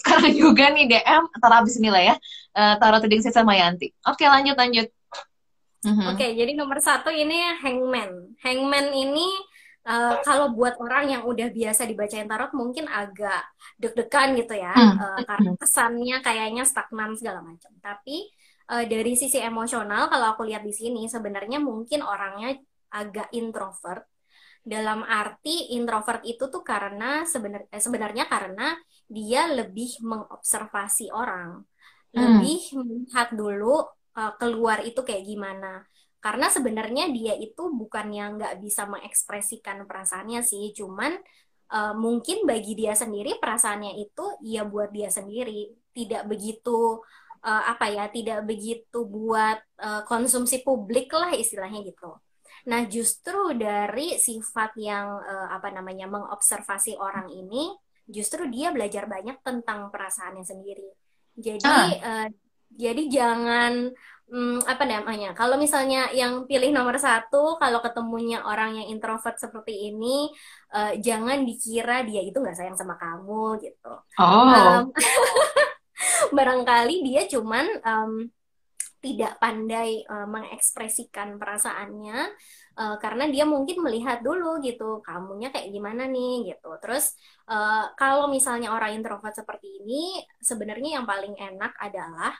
sekarang juga nih DM atau habis ini lah ya uh, taruh trading sama Yanti. Oke lanjut lanjut. Uh-huh. Oke jadi nomor satu ini hangman. Hangman ini uh, kalau buat orang yang udah biasa dibacain tarot mungkin agak deg-degan gitu ya hmm. uh, karena kesannya kayaknya stagnan segala macam. Tapi uh, dari sisi emosional kalau aku lihat di sini sebenarnya mungkin orangnya agak introvert dalam arti introvert itu tuh karena sebenar, sebenarnya karena dia lebih mengobservasi orang, hmm. lebih melihat dulu uh, keluar itu kayak gimana. Karena sebenarnya dia itu bukan yang nggak bisa mengekspresikan perasaannya sih, cuman uh, mungkin bagi dia sendiri perasaannya itu ya buat dia sendiri, tidak begitu uh, apa ya tidak begitu buat uh, konsumsi publik lah istilahnya gitu. Nah, justru dari sifat yang uh, apa namanya mengobservasi orang ini, justru dia belajar banyak tentang perasaannya sendiri. Jadi ah. uh, jadi jangan um, apa namanya? Kalau misalnya yang pilih nomor satu, kalau ketemunya orang yang introvert seperti ini, uh, jangan dikira dia itu nggak sayang sama kamu gitu. Oh. Um, [LAUGHS] barangkali dia cuman um, tidak pandai uh, mengekspresikan perasaannya uh, karena dia mungkin melihat dulu gitu kamunya kayak gimana nih gitu. Terus uh, kalau misalnya orang introvert seperti ini sebenarnya yang paling enak adalah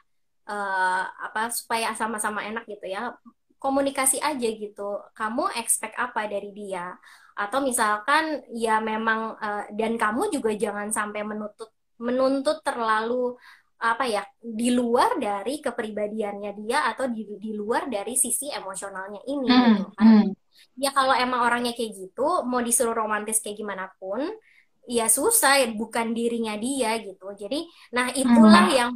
uh, apa supaya sama-sama enak gitu ya komunikasi aja gitu. Kamu expect apa dari dia? Atau misalkan ya memang uh, dan kamu juga jangan sampai menuntut menuntut terlalu apa ya di luar dari kepribadiannya dia atau di di luar dari sisi emosionalnya ini hmm, gitu kan. Hmm. Ya kalau emang orangnya kayak gitu, mau disuruh romantis kayak gimana pun, ya susah ya bukan dirinya dia gitu. Jadi, nah itulah hmm. yang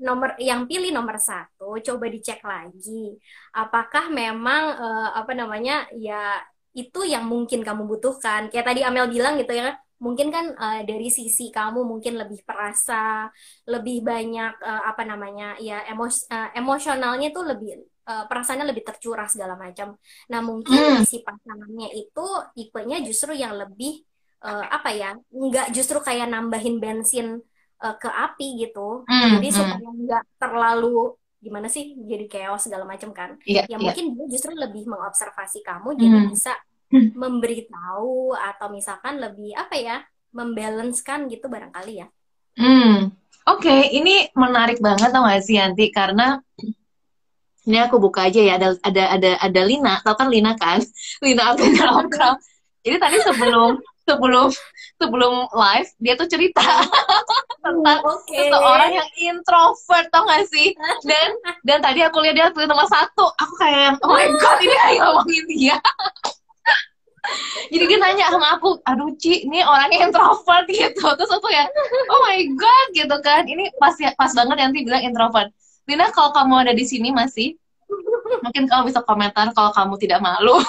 nomor yang pilih nomor satu. Coba dicek lagi, apakah memang uh, apa namanya ya itu yang mungkin kamu butuhkan. Kayak tadi Amel bilang gitu ya mungkin kan uh, dari sisi kamu mungkin lebih perasa, lebih banyak uh, apa namanya ya emos uh, emosionalnya tuh lebih uh, perasaannya lebih tercurah segala macam. Nah mungkin hmm. si pasangannya itu tipenya justru yang lebih uh, apa ya, nggak justru kayak nambahin bensin uh, ke api gitu. Hmm. Jadi hmm. supaya nggak terlalu gimana sih jadi chaos segala macam kan. Yeah, ya yeah. mungkin dia justru lebih mengobservasi kamu jadi hmm. bisa. [LAUGHS] memberitahu atau misalkan lebih apa ya membalancekan gitu barangkali ya. Hmm, oke, okay. ini menarik banget tau gak sih Yanti karena ini aku buka aja ya ada ada ada ada Lina, tau kan Lina kan? [LAUGHS] Lina Alvina Lokram. Jadi tadi sebelum sebelum sebelum live dia tuh cerita [LAUGHS] tentang okay. seseorang yang introvert tau gak sih dan dan tadi aku lihat dia tulis nomor satu aku kayak oh my god ini kayak ngomongin dia jadi dia nanya sama aku aduh Ci ini orangnya introvert gitu. Terus aku ya oh my god gitu kan. Ini pas ya pas banget nanti bilang introvert. Lina kalau kamu ada di sini masih mungkin kamu bisa komentar kalau kamu tidak malu. [LAUGHS]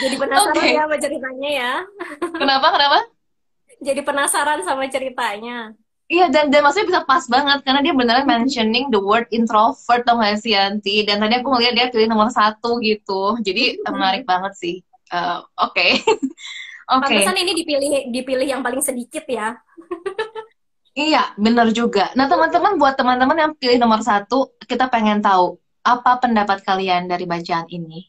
Jadi penasaran okay. ya sama ceritanya ya. Kenapa kenapa? Jadi penasaran sama ceritanya Iya dan dan maksudnya bisa pas banget karena dia beneran mentioning the word introvert tau gak sih Yanti? Dan tadi aku ngeliat dia pilih nomor satu gitu. Jadi menarik banget sih. Uh, oke. Okay. [LAUGHS] oke. Okay. ini dipilih dipilih yang paling sedikit ya. Iya bener juga. Nah teman-teman buat teman-teman yang pilih nomor satu kita pengen tahu apa pendapat kalian dari bacaan ini?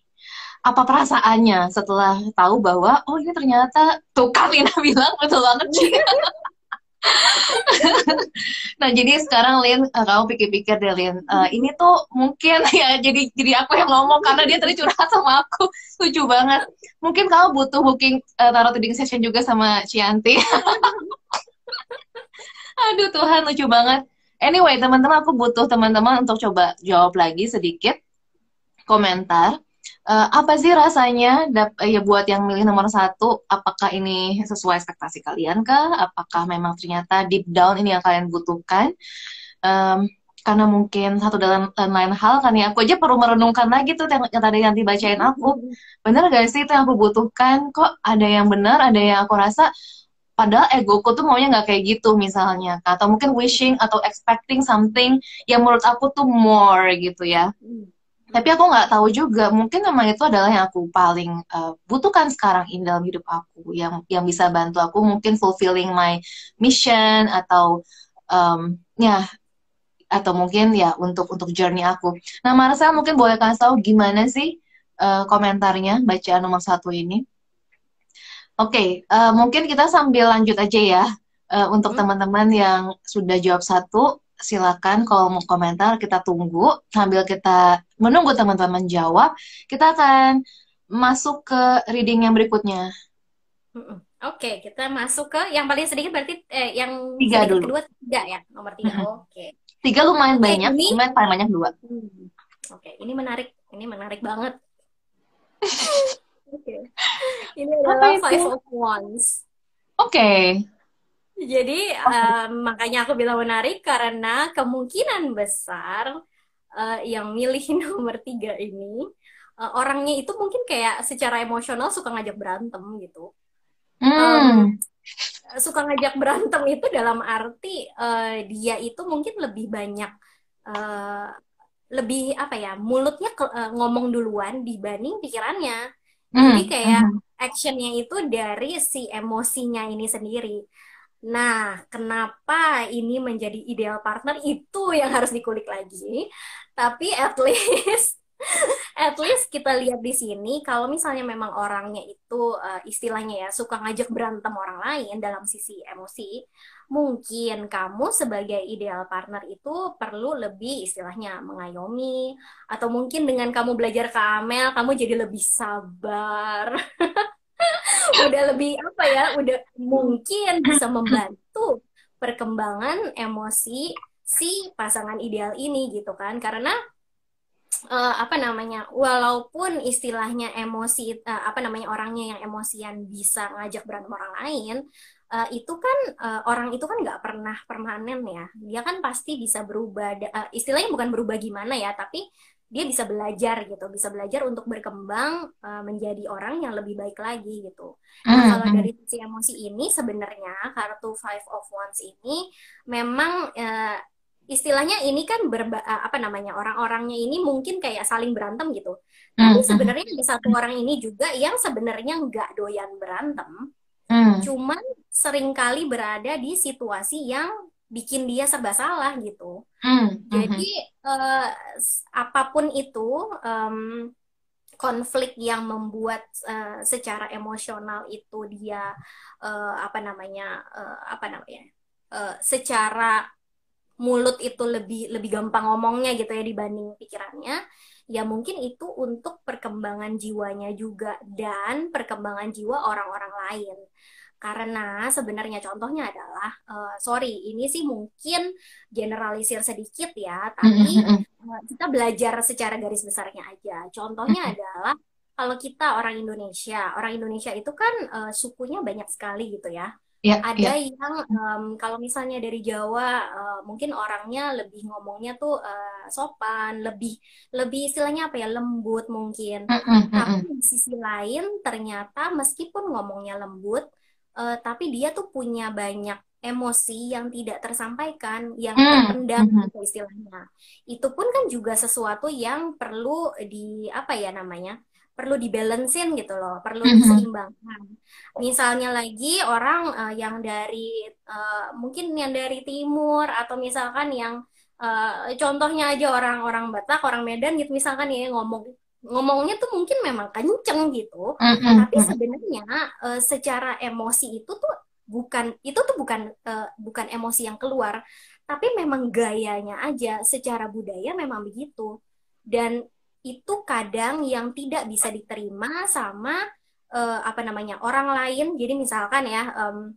Apa perasaannya setelah tahu bahwa oh ini ternyata tuh Karina [LAUGHS] bilang betul banget. sih [LAUGHS] [LAUGHS] nah jadi sekarang Lin uh, kamu pikir-pikir deh Lin. Uh, ini tuh mungkin [LAUGHS] ya jadi jadi aku yang ngomong karena dia tadi curhat sama aku. Lucu banget. Mungkin kamu butuh booking uh, taruh reading session juga sama Cianti [LAUGHS] aduh Tuhan lucu banget. Anyway teman-teman aku butuh teman-teman untuk coba jawab lagi sedikit komentar uh, apa sih rasanya dap ya buat yang milih nomor satu apakah ini sesuai ekspektasi kalian kah? Apakah memang ternyata deep down ini yang kalian butuhkan? Um, karena mungkin satu dalam dan lain hal kan ya aku aja perlu merenungkan lagi tuh yang, yang tadi nanti bacain aku. Bener gak sih itu yang aku butuhkan? Kok ada yang benar ada yang aku rasa padahal egoku tuh maunya nggak kayak gitu misalnya atau mungkin wishing atau expecting something yang menurut aku tuh more gitu ya. Hmm tapi aku nggak tahu juga mungkin memang itu adalah yang aku paling uh, butuhkan sekarang ini dalam hidup aku yang yang bisa bantu aku mungkin fulfilling my mission atau um, ya atau mungkin ya untuk untuk journey aku. Nah Marcel mungkin boleh kasih tahu gimana sih uh, komentarnya bacaan nomor satu ini? Oke, okay, uh, mungkin kita sambil lanjut aja ya uh, untuk hmm. teman-teman yang sudah jawab satu silakan kalau mau komentar kita tunggu sambil kita menunggu teman-teman jawab kita akan masuk ke reading yang berikutnya Oke, kita masuk ke yang paling sedikit berarti eh, yang tiga dulu. kedua tiga ya nomor tiga. Oke. Tiga lumayan banyak, ini, lumayan paling banyak dua. Hmm. Oke, ini menarik, ini menarik banget. [LAUGHS] Oke, ini adalah Five of Wands. Oke. Jadi uh, makanya aku bilang menarik karena kemungkinan besar uh, yang milih [LAUGHS] nomor tiga ini uh, orangnya itu mungkin kayak secara emosional suka ngajak berantem gitu. Hmm. Um, suka ngajak berantem itu dalam arti uh, dia itu mungkin lebih banyak uh, lebih apa ya mulutnya ke, uh, ngomong duluan dibanding pikirannya. Hmm. Jadi kayak hmm. actionnya itu dari si emosinya ini sendiri. Nah, kenapa ini menjadi ideal partner itu yang harus dikulik lagi. Tapi at least [LAUGHS] at least kita lihat di sini kalau misalnya memang orangnya itu uh, istilahnya ya suka ngajak berantem orang lain dalam sisi emosi, mungkin kamu sebagai ideal partner itu perlu lebih istilahnya mengayomi atau mungkin dengan kamu belajar ke Amel kamu jadi lebih sabar. [LAUGHS] udah lebih apa ya udah mungkin bisa membantu perkembangan emosi si pasangan ideal ini gitu kan. Karena uh, apa namanya walaupun istilahnya emosi uh, apa namanya orangnya yang emosian bisa ngajak berantem orang lain uh, itu kan uh, orang itu kan nggak pernah permanen ya. Dia kan pasti bisa berubah uh, istilahnya bukan berubah gimana ya tapi dia bisa belajar gitu, bisa belajar untuk berkembang uh, menjadi orang yang lebih baik lagi gitu. Nah, mm -hmm. kalau dari sisi emosi ini sebenarnya kartu Five of Wands ini memang uh, istilahnya ini kan berba uh, apa namanya orang-orangnya ini mungkin kayak saling berantem gitu. Tapi sebenarnya ada satu orang ini juga yang sebenarnya nggak doyan berantem, mm. cuman sering kali berada di situasi yang bikin dia serba salah gitu. Mm, Jadi uh, apa pun itu um, konflik yang membuat uh, secara emosional itu dia uh, apa namanya uh, apa namanya uh, secara mulut itu lebih lebih gampang ngomongnya gitu ya dibanding pikirannya ya mungkin itu untuk perkembangan jiwanya juga dan perkembangan jiwa orang-orang lain karena sebenarnya contohnya adalah, uh, sorry, ini sih mungkin generalisir sedikit ya, tapi uh, kita belajar secara garis besarnya aja. Contohnya adalah kalau kita orang Indonesia, orang Indonesia itu kan uh, sukunya banyak sekali gitu ya. Yeah, ada yeah. yang um, kalau misalnya dari Jawa uh, mungkin orangnya lebih ngomongnya tuh uh, sopan, lebih lebih istilahnya apa ya lembut mungkin. Mm -hmm. Tapi di sisi lain ternyata meskipun ngomongnya lembut, uh, tapi dia tuh punya banyak emosi yang tidak tersampaikan, yang hmm. terpendam mm gitu istilahnya. Itu pun kan juga sesuatu yang perlu di apa ya namanya? perlu dibalancein gitu loh, perlu mm-hmm. diseimbangkan. Misalnya lagi orang uh, yang dari uh, mungkin yang dari timur atau misalkan yang uh, contohnya aja orang-orang Batak, orang Medan gitu misalkan ya ngomong ngomongnya tuh mungkin memang kenceng gitu, mm-hmm. tapi sebenarnya uh, secara emosi itu tuh bukan itu tuh bukan uh, bukan emosi yang keluar, tapi memang gayanya aja secara budaya memang begitu. Dan itu kadang yang tidak bisa diterima sama uh, apa namanya orang lain. Jadi misalkan ya um,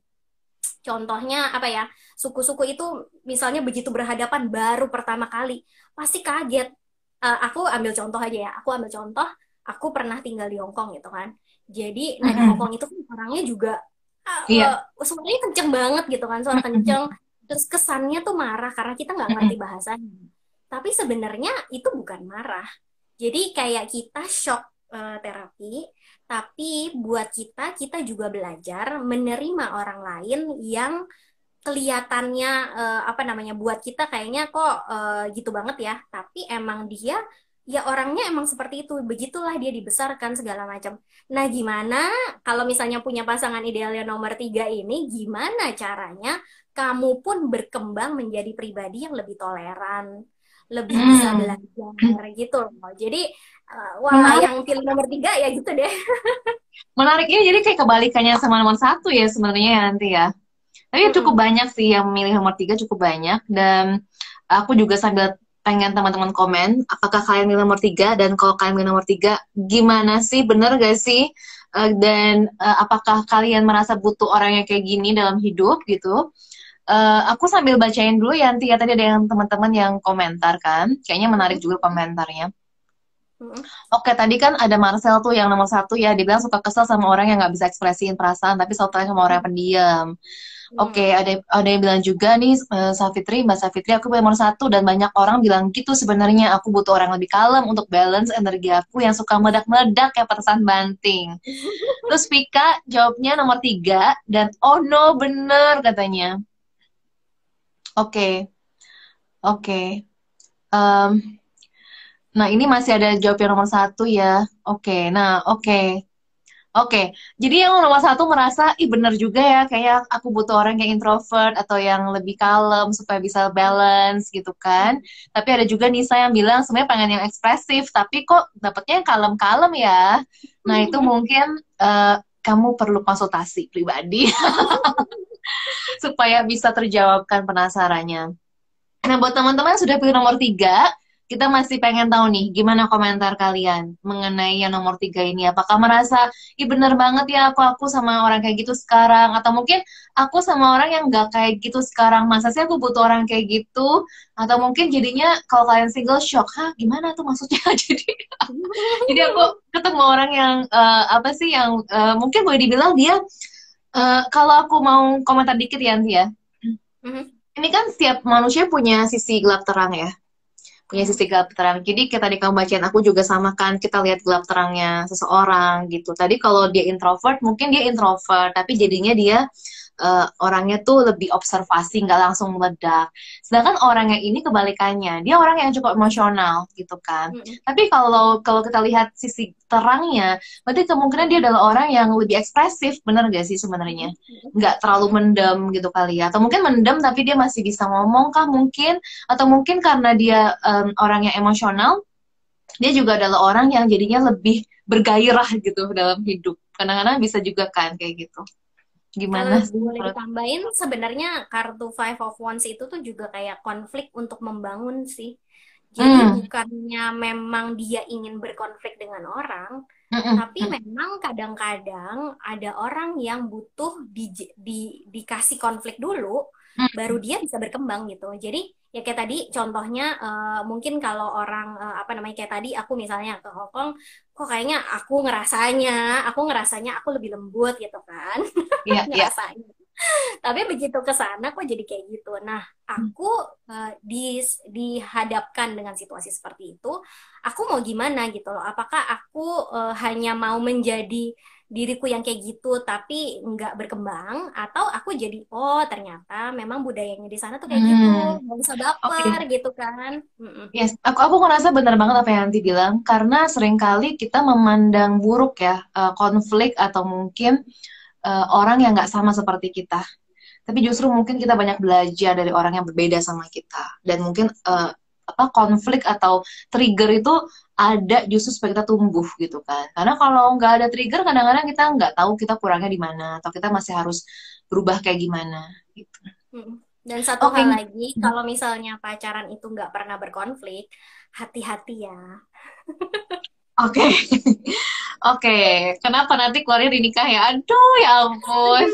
contohnya apa ya suku-suku itu misalnya begitu berhadapan baru pertama kali pasti kaget uh, aku ambil contoh aja ya. Aku ambil contoh, aku pernah tinggal di Hongkong gitu kan. Jadi, nah di Hongkong itu kan orangnya juga uh, yeah. uh, suaranya kenceng banget gitu kan, suara kenceng. Terus kesannya tuh marah karena kita nggak ngerti bahasanya. Tapi sebenarnya itu bukan marah. Jadi kayak kita shock uh, terapi, tapi buat kita kita juga belajar menerima orang lain yang kelihatannya uh, apa namanya buat kita kayaknya kok uh, gitu banget ya. Tapi emang dia ya orangnya emang seperti itu. Begitulah dia dibesarkan segala macam. Nah gimana kalau misalnya punya pasangan idealnya nomor tiga ini gimana caranya kamu pun berkembang menjadi pribadi yang lebih toleran lebih hmm. bisa belajar gitu loh. Jadi uh, wah yang pilih nomor tiga ya gitu deh. [LAUGHS] Menariknya jadi kayak kebalikannya sama nomor satu ya sebenarnya ya nanti ya tapi hmm. cukup banyak sih yang memilih nomor tiga cukup banyak. Dan aku juga sambil pengen teman-teman komen apakah kalian milih nomor tiga? Dan kalau kalian milih nomor tiga gimana sih? Bener gak sih? Uh, dan uh, apakah kalian merasa butuh orang yang kayak gini dalam hidup gitu? Uh, aku sambil bacain dulu ya nanti ya tadi ada yang teman-teman yang komentar kan? Kayaknya menarik juga komentarnya. Oke, tadi kan ada Marcel tuh yang nomor satu ya, dibilang suka kesel sama orang yang nggak bisa ekspresiin perasaan, tapi selalu sama orang yang pendiam. Oke, okay, ada ada yang bilang juga nih uh, Safitri, Mbak Safitri, aku nomor satu dan banyak orang bilang gitu sebenarnya aku butuh orang lebih kalem untuk balance energi aku yang suka meledak-meledak kayak petasan banting. [LAUGHS] Terus Vika jawabnya nomor tiga dan oh no bener katanya. Oke, okay. oke. Okay. Um, nah ini masih ada jawab yang nomor satu ya. Oke, okay. nah oke. Okay. Oke, jadi yang nomor satu merasa, ih bener juga ya, kayak aku butuh orang yang introvert atau yang lebih kalem supaya bisa balance gitu kan. Tapi ada juga Nisa yang bilang sebenarnya pengen yang ekspresif, tapi kok dapetnya yang kalem-kalem ya. Nah itu [LAUGHS] mungkin uh, kamu perlu konsultasi pribadi [LAUGHS] supaya bisa terjawabkan penasarannya. Nah buat teman-teman sudah pilih nomor tiga, kita masih pengen tahu nih, gimana komentar kalian mengenai yang nomor tiga ini? Apakah merasa, ih bener banget ya aku aku sama orang kayak gitu sekarang? Atau mungkin aku sama orang yang gak kayak gitu sekarang, masa sih aku butuh orang kayak gitu? Atau mungkin jadinya kalau kalian single shock, hah gimana tuh maksudnya? [LAUGHS] jadi jadi aku ketemu orang yang uh, apa sih yang uh, mungkin boleh dibilang dia uh, kalau aku mau komentar dikit ya Nanti ya. Mm-hmm. Ini kan setiap manusia punya sisi gelap terang ya punya sisi gelap terang. Jadi kita tadi kamu bacain aku juga sama kan kita lihat gelap terangnya seseorang gitu. Tadi kalau dia introvert mungkin dia introvert tapi jadinya dia uh, orangnya tuh lebih observasi nggak langsung meledak. Sedangkan orang yang ini kebalikannya dia orang yang cukup emosional gitu kan. Mm-hmm. tapi kalau kalau kita lihat sisi terangnya berarti kemungkinan dia adalah orang yang lebih ekspresif bener gak sih sebenarnya? Nggak terlalu mendem gitu kali ya. Atau mungkin mendem tapi dia masih bisa ngomong kah mungkin? Atau mungkin karena dia um, orang yang emosional dia juga adalah orang yang jadinya lebih bergairah gitu dalam hidup. Kadang-kadang bisa juga kan kayak gitu Gimana? Kalau boleh ditambahin, sebenarnya kartu Five of Wands itu tuh juga kayak konflik untuk membangun sih. Jadi hmm. bukannya memang dia ingin berkonflik dengan orang, hmm. tapi memang kadang-kadang ada orang yang butuh di, di, dikasih konflik dulu, hmm. baru dia bisa berkembang gitu. Jadi ya kayak tadi contohnya uh, mungkin kalau orang uh, apa namanya kayak tadi aku misalnya ke Hongkong kok kayaknya aku ngerasanya aku ngerasanya aku lebih lembut gitu kan [LAUGHS] yeah, iya. ngerasanya yeah. tapi begitu ke sana kok jadi kayak gitu nah aku uh, di dihadapkan dengan situasi seperti itu aku mau gimana gitu loh apakah aku uh, hanya mau menjadi diriku yang kayak gitu tapi nggak berkembang atau aku jadi oh ternyata memang budayanya di sana tuh kayak gitu. hmm. gitu nggak usah baper okay. gitu kan yes aku aku ngerasa benar banget apa yang nanti bilang karena sering kali kita memandang buruk ya uh, konflik atau mungkin uh, orang yang nggak sama seperti kita tapi justru mungkin kita banyak belajar dari orang yang berbeda sama kita dan mungkin uh, apa konflik atau trigger itu ada justru supaya kita tumbuh gitu kan. Karena kalau nggak ada trigger kadang-kadang kita nggak tahu kita kurangnya di mana atau kita masih harus berubah kayak gimana gitu. Dan satu okay. hal lagi kalau misalnya pacaran itu nggak pernah berkonflik hati-hati ya [LAUGHS] Oke, okay. [LAUGHS] oke. Okay. Kenapa nanti keluarnya di nikah ya? Aduh, ya ampun.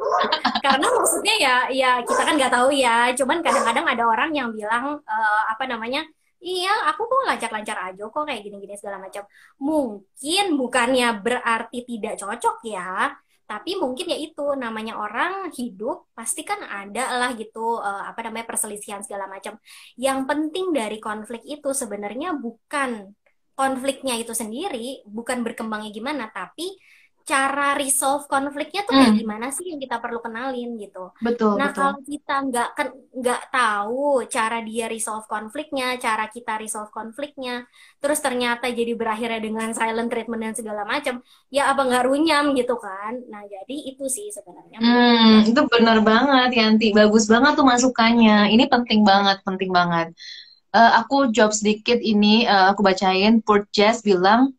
[LAUGHS] Karena maksudnya ya, ya kita kan nggak tahu ya. Cuman kadang-kadang ada orang yang bilang uh, apa namanya? Iya, aku kok lancar-lancar aja kok kayak gini-gini segala macam. Mungkin bukannya berarti tidak cocok ya, tapi mungkin ya itu namanya orang hidup pasti kan ada lah gitu uh, apa namanya perselisihan segala macam. Yang penting dari konflik itu sebenarnya bukan konfliknya itu sendiri bukan berkembangnya gimana tapi cara resolve konfliknya tuh kayak hmm. gimana sih yang kita perlu kenalin gitu. Betul. Nah betul. kalau kita nggak nggak tahu cara dia resolve konfliknya, cara kita resolve konfliknya, terus ternyata jadi berakhirnya dengan silent treatment dan segala macam, ya apa nggak runyam gitu kan? Nah jadi itu sih sebenarnya. Hmm, itu benar banget Yanti, bagus banget tuh masukannya. Ini penting banget, penting banget uh, aku jawab sedikit ini uh, aku bacain. Jazz bilang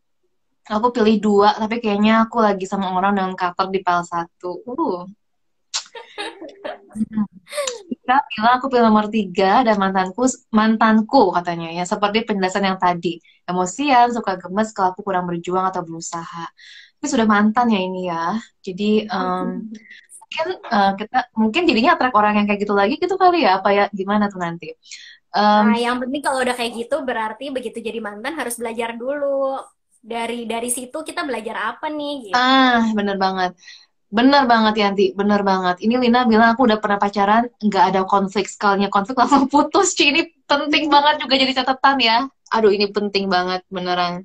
aku pilih dua tapi kayaknya aku lagi sama orang dengan cover di pal satu. Uh. Kita bilang aku pilih nomor tiga dan mantanku mantanku katanya ya seperti penjelasan yang tadi. Emosian suka gemes kalau aku kurang berjuang atau berusaha. Tapi sudah mantan ya ini ya. Jadi um, mungkin uh, kita mungkin jadinya attract orang yang kayak gitu lagi gitu kali ya apa ya gimana tuh nanti Um, nah, yang penting kalau udah kayak gitu berarti begitu jadi mantan harus belajar dulu. Dari dari situ kita belajar apa nih? Gitu. Ah, bener banget. Bener banget Yanti, bener banget. Ini Lina bilang aku udah pernah pacaran, nggak ada konflik. Sekalinya konflik langsung putus. Ci, ini penting banget juga jadi catatan ya. Aduh, ini penting banget, beneran.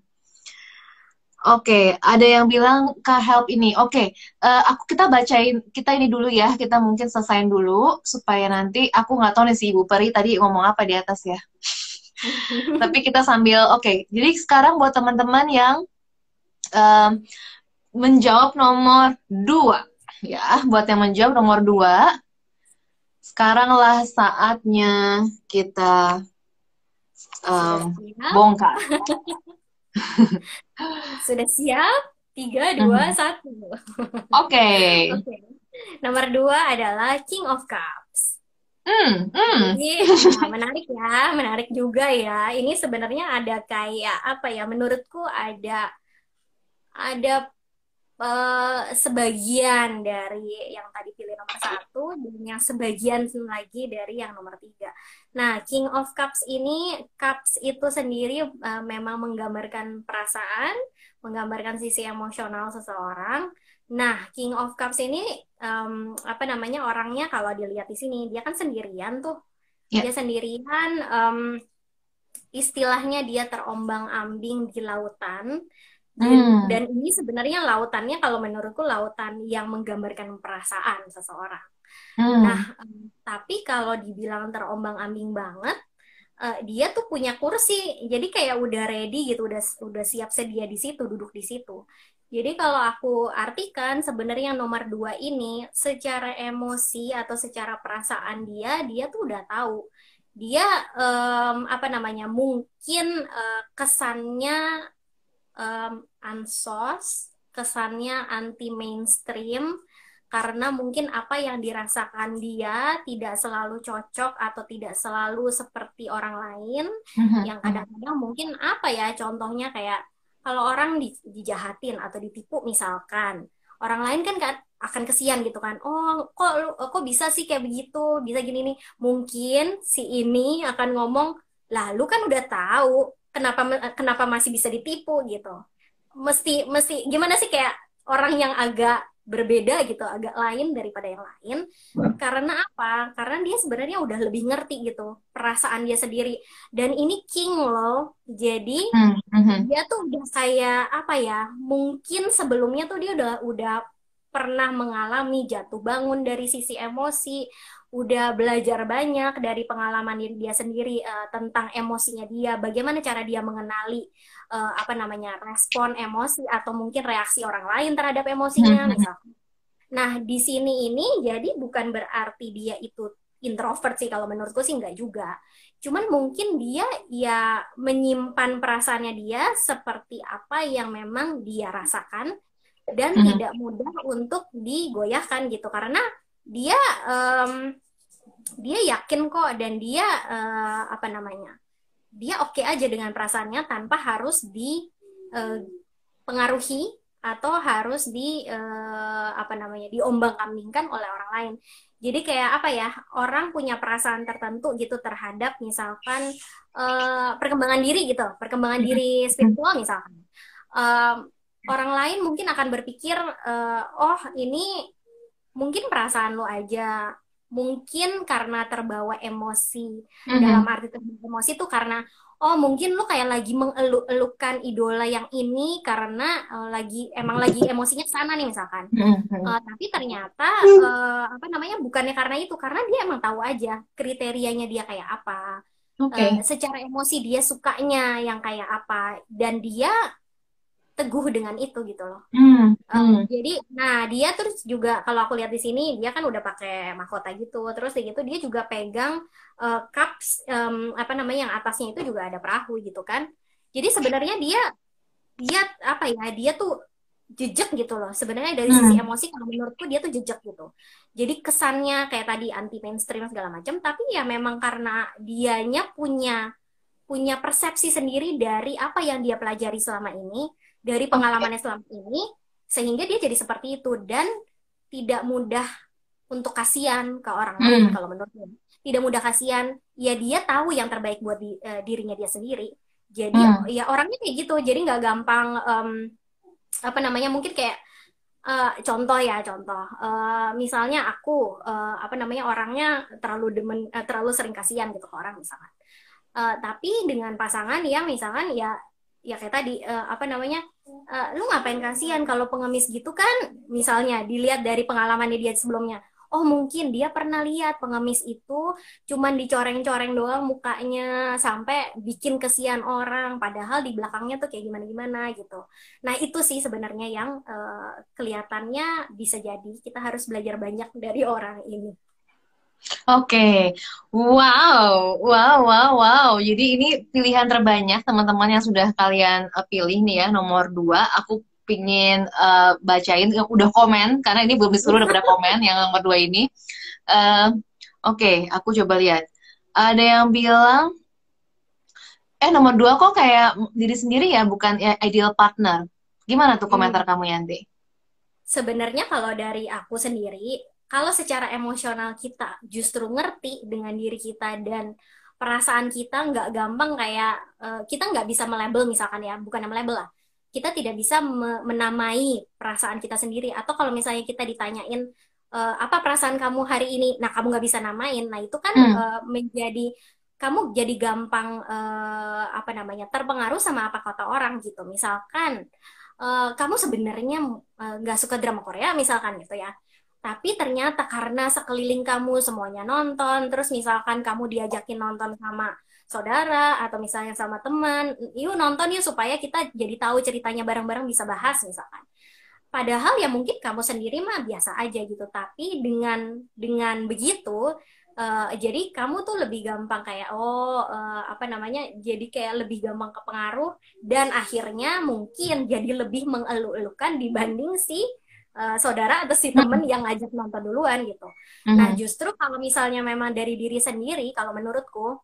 Oke, ada yang bilang Kak help ini. Oke, uh, aku kita bacain kita ini dulu ya. Kita mungkin selesaiin dulu supaya nanti aku nggak tahu nih si Ibu Peri tadi ngomong apa di atas ya. [LAUGHS] Tapi kita sambil oke. Okay, jadi sekarang buat teman-teman yang um, menjawab nomor dua ya buat yang menjawab nomor dua sekaranglah saatnya kita um, bongkar [LAUGHS] sudah siap tiga dua mhm. satu [LAUGHS] oke nomor dua adalah King of Cups Hmm, hmm. Ini nah, menarik ya, menarik juga ya. Ini sebenarnya ada kayak apa ya? Menurutku ada ada uh, sebagian dari yang tadi pilih nomor satu dan yang sebagian lagi dari yang nomor tiga. Nah, King of Cups ini cups itu sendiri uh, memang menggambarkan perasaan, menggambarkan sisi emosional seseorang. Nah, King of Cups ini um, apa namanya orangnya kalau dilihat di sini dia kan sendirian tuh, yeah. dia sendirian. Um, istilahnya dia terombang-ambing di lautan dan, hmm. dan ini sebenarnya lautannya kalau menurutku lautan yang menggambarkan perasaan seseorang. Hmm. Nah, tapi kalau dibilang terombang-ambing banget, uh, dia tuh punya kursi, jadi kayak udah ready gitu, udah udah siap sedia di situ, duduk di situ. Jadi kalau aku artikan sebenarnya nomor dua ini secara emosi atau secara perasaan dia, dia tuh udah tahu dia um, apa namanya mungkin uh, kesannya um, ansos, kesannya anti mainstream karena mungkin apa yang dirasakan dia tidak selalu cocok atau tidak selalu seperti orang lain. Mm-hmm. yang kadang-kadang mungkin apa ya contohnya kayak kalau orang di, dijahatin atau ditipu misalkan orang lain kan gak akan kesian gitu kan oh kok lu kok bisa sih kayak begitu? Bisa gini nih. Mungkin si ini akan ngomong lalu kan udah tahu kenapa kenapa masih bisa ditipu gitu. Mesti mesti gimana sih kayak orang yang agak berbeda gitu agak lain daripada yang lain? Karena apa? Karena dia sebenarnya udah lebih ngerti gitu perasaan dia sendiri. Dan ini king loh. Jadi mm -hmm. dia tuh udah kayak apa ya mungkin sebelumnya tuh dia udah udah pernah mengalami jatuh bangun dari sisi emosi udah belajar banyak dari pengalaman diri dia sendiri uh, tentang emosinya dia, bagaimana cara dia mengenali uh, apa namanya respon emosi atau mungkin reaksi orang lain terhadap emosinya, mm-hmm. misalnya. Nah di sini ini jadi bukan berarti dia itu introvert sih kalau menurutku sih enggak juga. Cuman mungkin dia ya menyimpan perasaannya dia seperti apa yang memang dia rasakan dan mm-hmm. tidak mudah untuk digoyahkan gitu karena dia um, dia yakin kok dan dia uh, apa namanya dia oke okay aja dengan perasaannya tanpa harus dipengaruhi eh, uh, atau harus di uh, apa namanya diombang-ambingkan oleh orang lain. Jadi kayak apa ya orang punya perasaan tertentu gitu terhadap misalkan uh, perkembangan diri gitu, perkembangan diri spiritual misalkan. Uh, orang lain mungkin akan berpikir uh, oh ini mungkin perasaan lo aja mungkin karena terbawa emosi mm-hmm. dalam arti terbawa emosi itu karena oh mungkin lu kayak lagi mengeluk-elukan idola yang ini karena uh, lagi emang lagi emosinya sana nih misalkan mm-hmm. uh, tapi ternyata uh, apa namanya bukannya karena itu karena dia emang tahu aja kriterianya dia kayak apa okay. uh, secara emosi dia sukanya yang kayak apa dan dia teguh dengan itu gitu loh. Hmm, um, Jadi, nah dia terus juga kalau aku lihat di sini dia kan udah pakai mahkota gitu, terus kayak gitu dia juga pegang uh, cups um, apa namanya yang atasnya itu juga ada perahu gitu kan. Jadi sebenarnya dia dia apa ya dia tuh jejak gitu loh. Sebenarnya dari sisi hmm. emosi kalau menurutku dia tuh jejak gitu. Jadi kesannya kayak tadi anti mainstream segala macam, tapi ya memang karena dianya punya punya persepsi sendiri dari apa yang dia pelajari selama ini dari pengalamannya selama ini sehingga dia jadi seperti itu. Dan tidak mudah untuk kasihan ke orang lain hmm. kalau menurutnya tidak mudah kasihan. Ya dia tahu yang terbaik buat di, uh, dirinya dia sendiri. Jadi hmm. ya orangnya kayak gitu. Jadi nggak gampang um, apa namanya mungkin kayak Uh, contoh ya contoh. Uh, misalnya aku uh, apa namanya orangnya terlalu demen uh, terlalu sering kasihan gitu ke orang misalkan. Uh, tapi dengan pasangan yang misalkan ya ya kayak tadi uh, apa namanya uh, lu ngapain kasihan kalau pengemis gitu kan misalnya dilihat dari pengalamannya dia sebelumnya oh mungkin dia pernah lihat pengemis itu cuman dicoreng-coreng doang mukanya sampai bikin kesian orang padahal di belakangnya tuh kayak gimana-gimana gitu. Nah, itu sih sebenarnya yang uh, kelihatannya bisa jadi kita harus belajar banyak dari orang ini. Oke, okay. wow, wow, wow, wow. Jadi ini pilihan terbanyak teman-teman yang sudah kalian uh, pilih nih ya nomor dua. Aku pingin uh, bacain yang udah komen karena ini belum disuruh udah pada komen yang nomor dua ini. Uh, Oke, okay, aku coba lihat. Ada yang bilang, eh nomor dua kok kayak diri sendiri ya, bukan ya, ideal partner. Gimana tuh komentar hmm. kamu Yanti? Sebenarnya kalau dari aku sendiri, kalau secara emosional kita justru ngerti dengan diri kita dan perasaan kita nggak gampang kayak uh, kita nggak bisa melabel misalkan ya, bukan melabel lah. Kita tidak bisa menamai perasaan kita sendiri. Atau kalau misalnya kita ditanyain uh, apa perasaan kamu hari ini? Nah kamu nggak bisa namain. Nah itu kan hmm. uh, menjadi kamu jadi gampang uh, apa namanya terpengaruh sama apa kata orang gitu. Misalkan uh, kamu sebenarnya nggak uh, suka drama Korea misalkan gitu ya tapi ternyata karena sekeliling kamu semuanya nonton terus misalkan kamu diajakin nonton sama saudara atau misalnya sama teman, yuk nonton ya supaya kita jadi tahu ceritanya bareng-bareng bisa bahas misalkan. Padahal ya mungkin kamu sendiri mah biasa aja gitu, tapi dengan dengan begitu uh, jadi kamu tuh lebih gampang kayak oh uh, apa namanya jadi kayak lebih gampang kepengaruh dan akhirnya mungkin jadi lebih mengeluh-elukan dibanding si uh, saudara atau si temen yang ngajak nonton duluan gitu. Nah justru kalau misalnya memang dari diri sendiri, kalau menurutku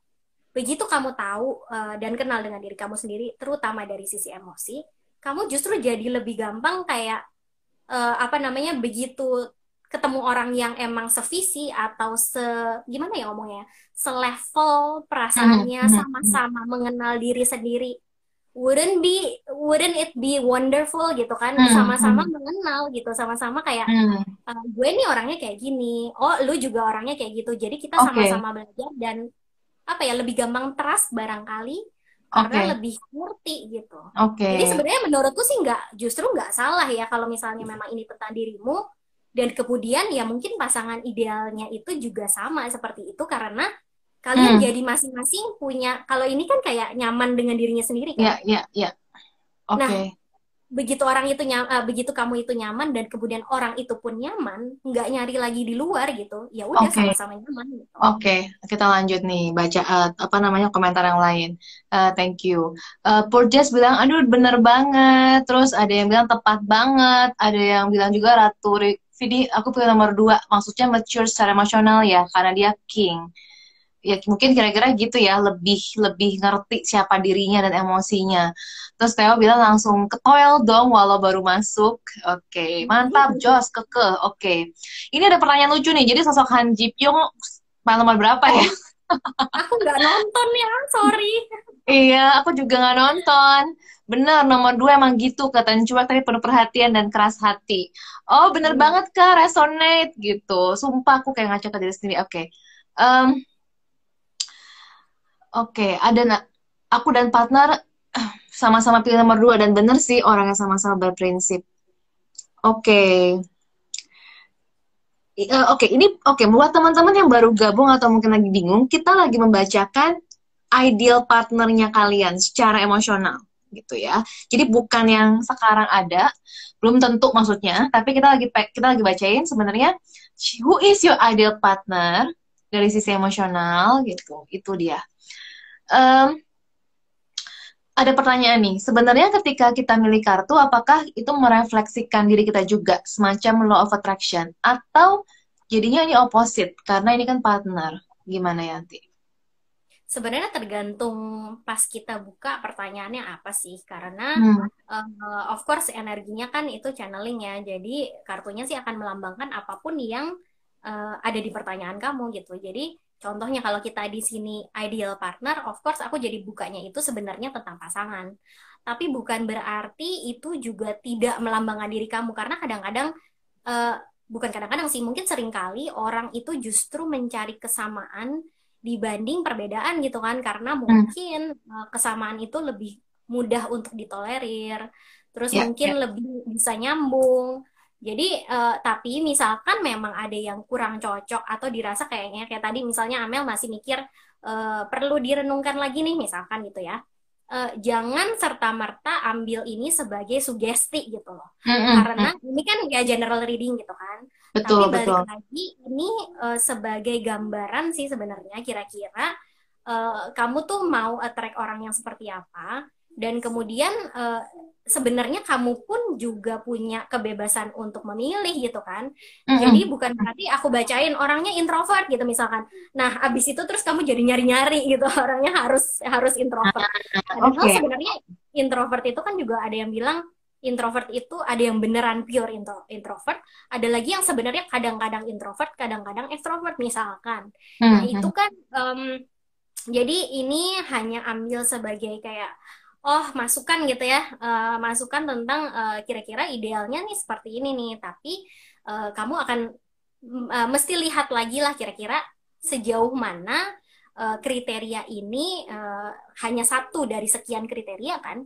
begitu kamu tahu uh, dan kenal dengan diri kamu sendiri, terutama dari sisi emosi, kamu justru jadi lebih gampang kayak uh, apa namanya begitu ketemu orang yang emang sevisi atau se gimana ya ngomongnya selevel perasaannya mm-hmm. sama-sama mengenal diri sendiri wouldn't be wouldn't it be wonderful gitu kan mm-hmm. sama-sama mengenal gitu sama-sama kayak uh, gue nih orangnya kayak gini oh lu juga orangnya kayak gitu jadi kita sama-sama okay. belajar dan apa ya lebih gampang trust barangkali karena okay. lebih ngerti gitu. Okay. Jadi sebenarnya menurutku sih nggak justru nggak salah ya kalau misalnya memang ini tentang dirimu dan kemudian ya mungkin pasangan idealnya itu juga sama seperti itu karena kalian hmm. jadi masing-masing punya kalau ini kan kayak nyaman dengan dirinya sendiri kan. Iya, iya, iya. Oke. Okay. Nah, begitu orang itu nyam, uh, begitu kamu itu nyaman dan kemudian orang itu pun nyaman nggak nyari lagi di luar gitu ya udah okay. sama-sama nyaman gitu. oke okay. kita lanjut nih baca uh, apa namanya komentar yang lain uh, thank you uh, Purjas bilang aduh bener banget terus ada yang bilang tepat banget ada yang bilang juga Ratu Vidi aku pilih nomor dua maksudnya mature secara emosional ya karena dia king ya mungkin kira-kira gitu ya lebih lebih ngerti siapa dirinya dan emosinya terus Theo bilang langsung ke toil dong walau baru masuk oke okay. mantap [LAUGHS] Jos keke oke okay. ini ada pertanyaan lucu nih jadi sosok Han Ji Pyong nomor berapa ya [LAUGHS] aku nggak nonton ya sorry iya aku juga nggak nonton Bener, nomor dua emang gitu, kata cuek tapi penuh perhatian dan keras hati. Oh, bener hmm. banget, Kak, resonate gitu. Sumpah, aku kayak ngaca ke diri sendiri. Oke. Okay. Um, Oke, okay, ada aku dan partner [CLEARS THROAT] sama-sama pilih nomor dua dan bener sih orang yang sama-sama berprinsip. Oke. Okay. Uh, oke, okay, ini oke okay, buat teman-teman yang baru gabung atau mungkin lagi bingung, kita lagi membacakan ideal partnernya kalian secara emosional gitu ya. Jadi bukan yang sekarang ada, belum tentu maksudnya, tapi kita lagi kita lagi bacain sebenarnya who is your ideal partner dari sisi emosional gitu. Itu dia um, ada pertanyaan nih. Sebenarnya ketika kita milih kartu, apakah itu merefleksikan diri kita juga semacam law of attraction atau jadinya ini opposite karena ini kan partner? Gimana Yanti? Sebenarnya tergantung pas kita buka pertanyaannya apa sih? Karena hmm. uh, of course energinya kan itu channeling ya. Jadi kartunya sih akan melambangkan apa pun yang uh, ada di pertanyaan kamu gitu. Jadi Contohnya kalau kita di sini ideal partner, of course aku jadi bukanya itu sebenarnya tentang pasangan. Tapi bukan berarti itu juga tidak melambangkan diri kamu karena kadang-kadang uh, bukan kadang-kadang sih mungkin sering kali orang itu justru mencari kesamaan dibanding perbedaan gitu kan karena hmm. mungkin hmm. kesamaan itu lebih mudah untuk ditolerir terus yeah, mungkin yeah. lebih bisa nyambung jadi uh, tapi misalkan memang ada yang kurang cocok atau dirasa kayaknya kayak tadi misalnya Amel masih mikir uh, perlu direnungkan lagi nih misalkan gitu ya uh, jangan serta merta ambil ini sebagai sugesti gitu loh mm-hmm. karena ini kan ya general reading gitu kan betul, tapi balik betul. lagi ini uh, sebagai gambaran sih sebenarnya kira-kira uh, kamu tuh mau attract orang yang seperti apa dan kemudian uh, sebenarnya kamu pun juga punya kebebasan untuk memilih gitu kan. Mm-hmm. Jadi bukan berarti aku bacain orangnya introvert gitu misalkan. Nah, abis itu terus kamu jadi nyari-nyari gitu [LAUGHS] orangnya harus harus introvert. Padahal okay. sebenarnya introvert itu kan juga ada yang bilang introvert itu ada yang beneran pure intro, introvert, ada lagi yang sebenarnya kadang-kadang introvert, kadang-kadang extrovert misalkan. Mm-hmm. Nah, itu kan um, jadi ini hanya ambil sebagai kayak oh masukan gitu ya. Uh, masukan tentang uh, kira-kira idealnya nih seperti ini nih. Tapi uh, kamu akan uh, mesti lihat lagi lah kira-kira sejauh mana uh, kriteria ini uh, hanya satu dari sekian kriteria kan.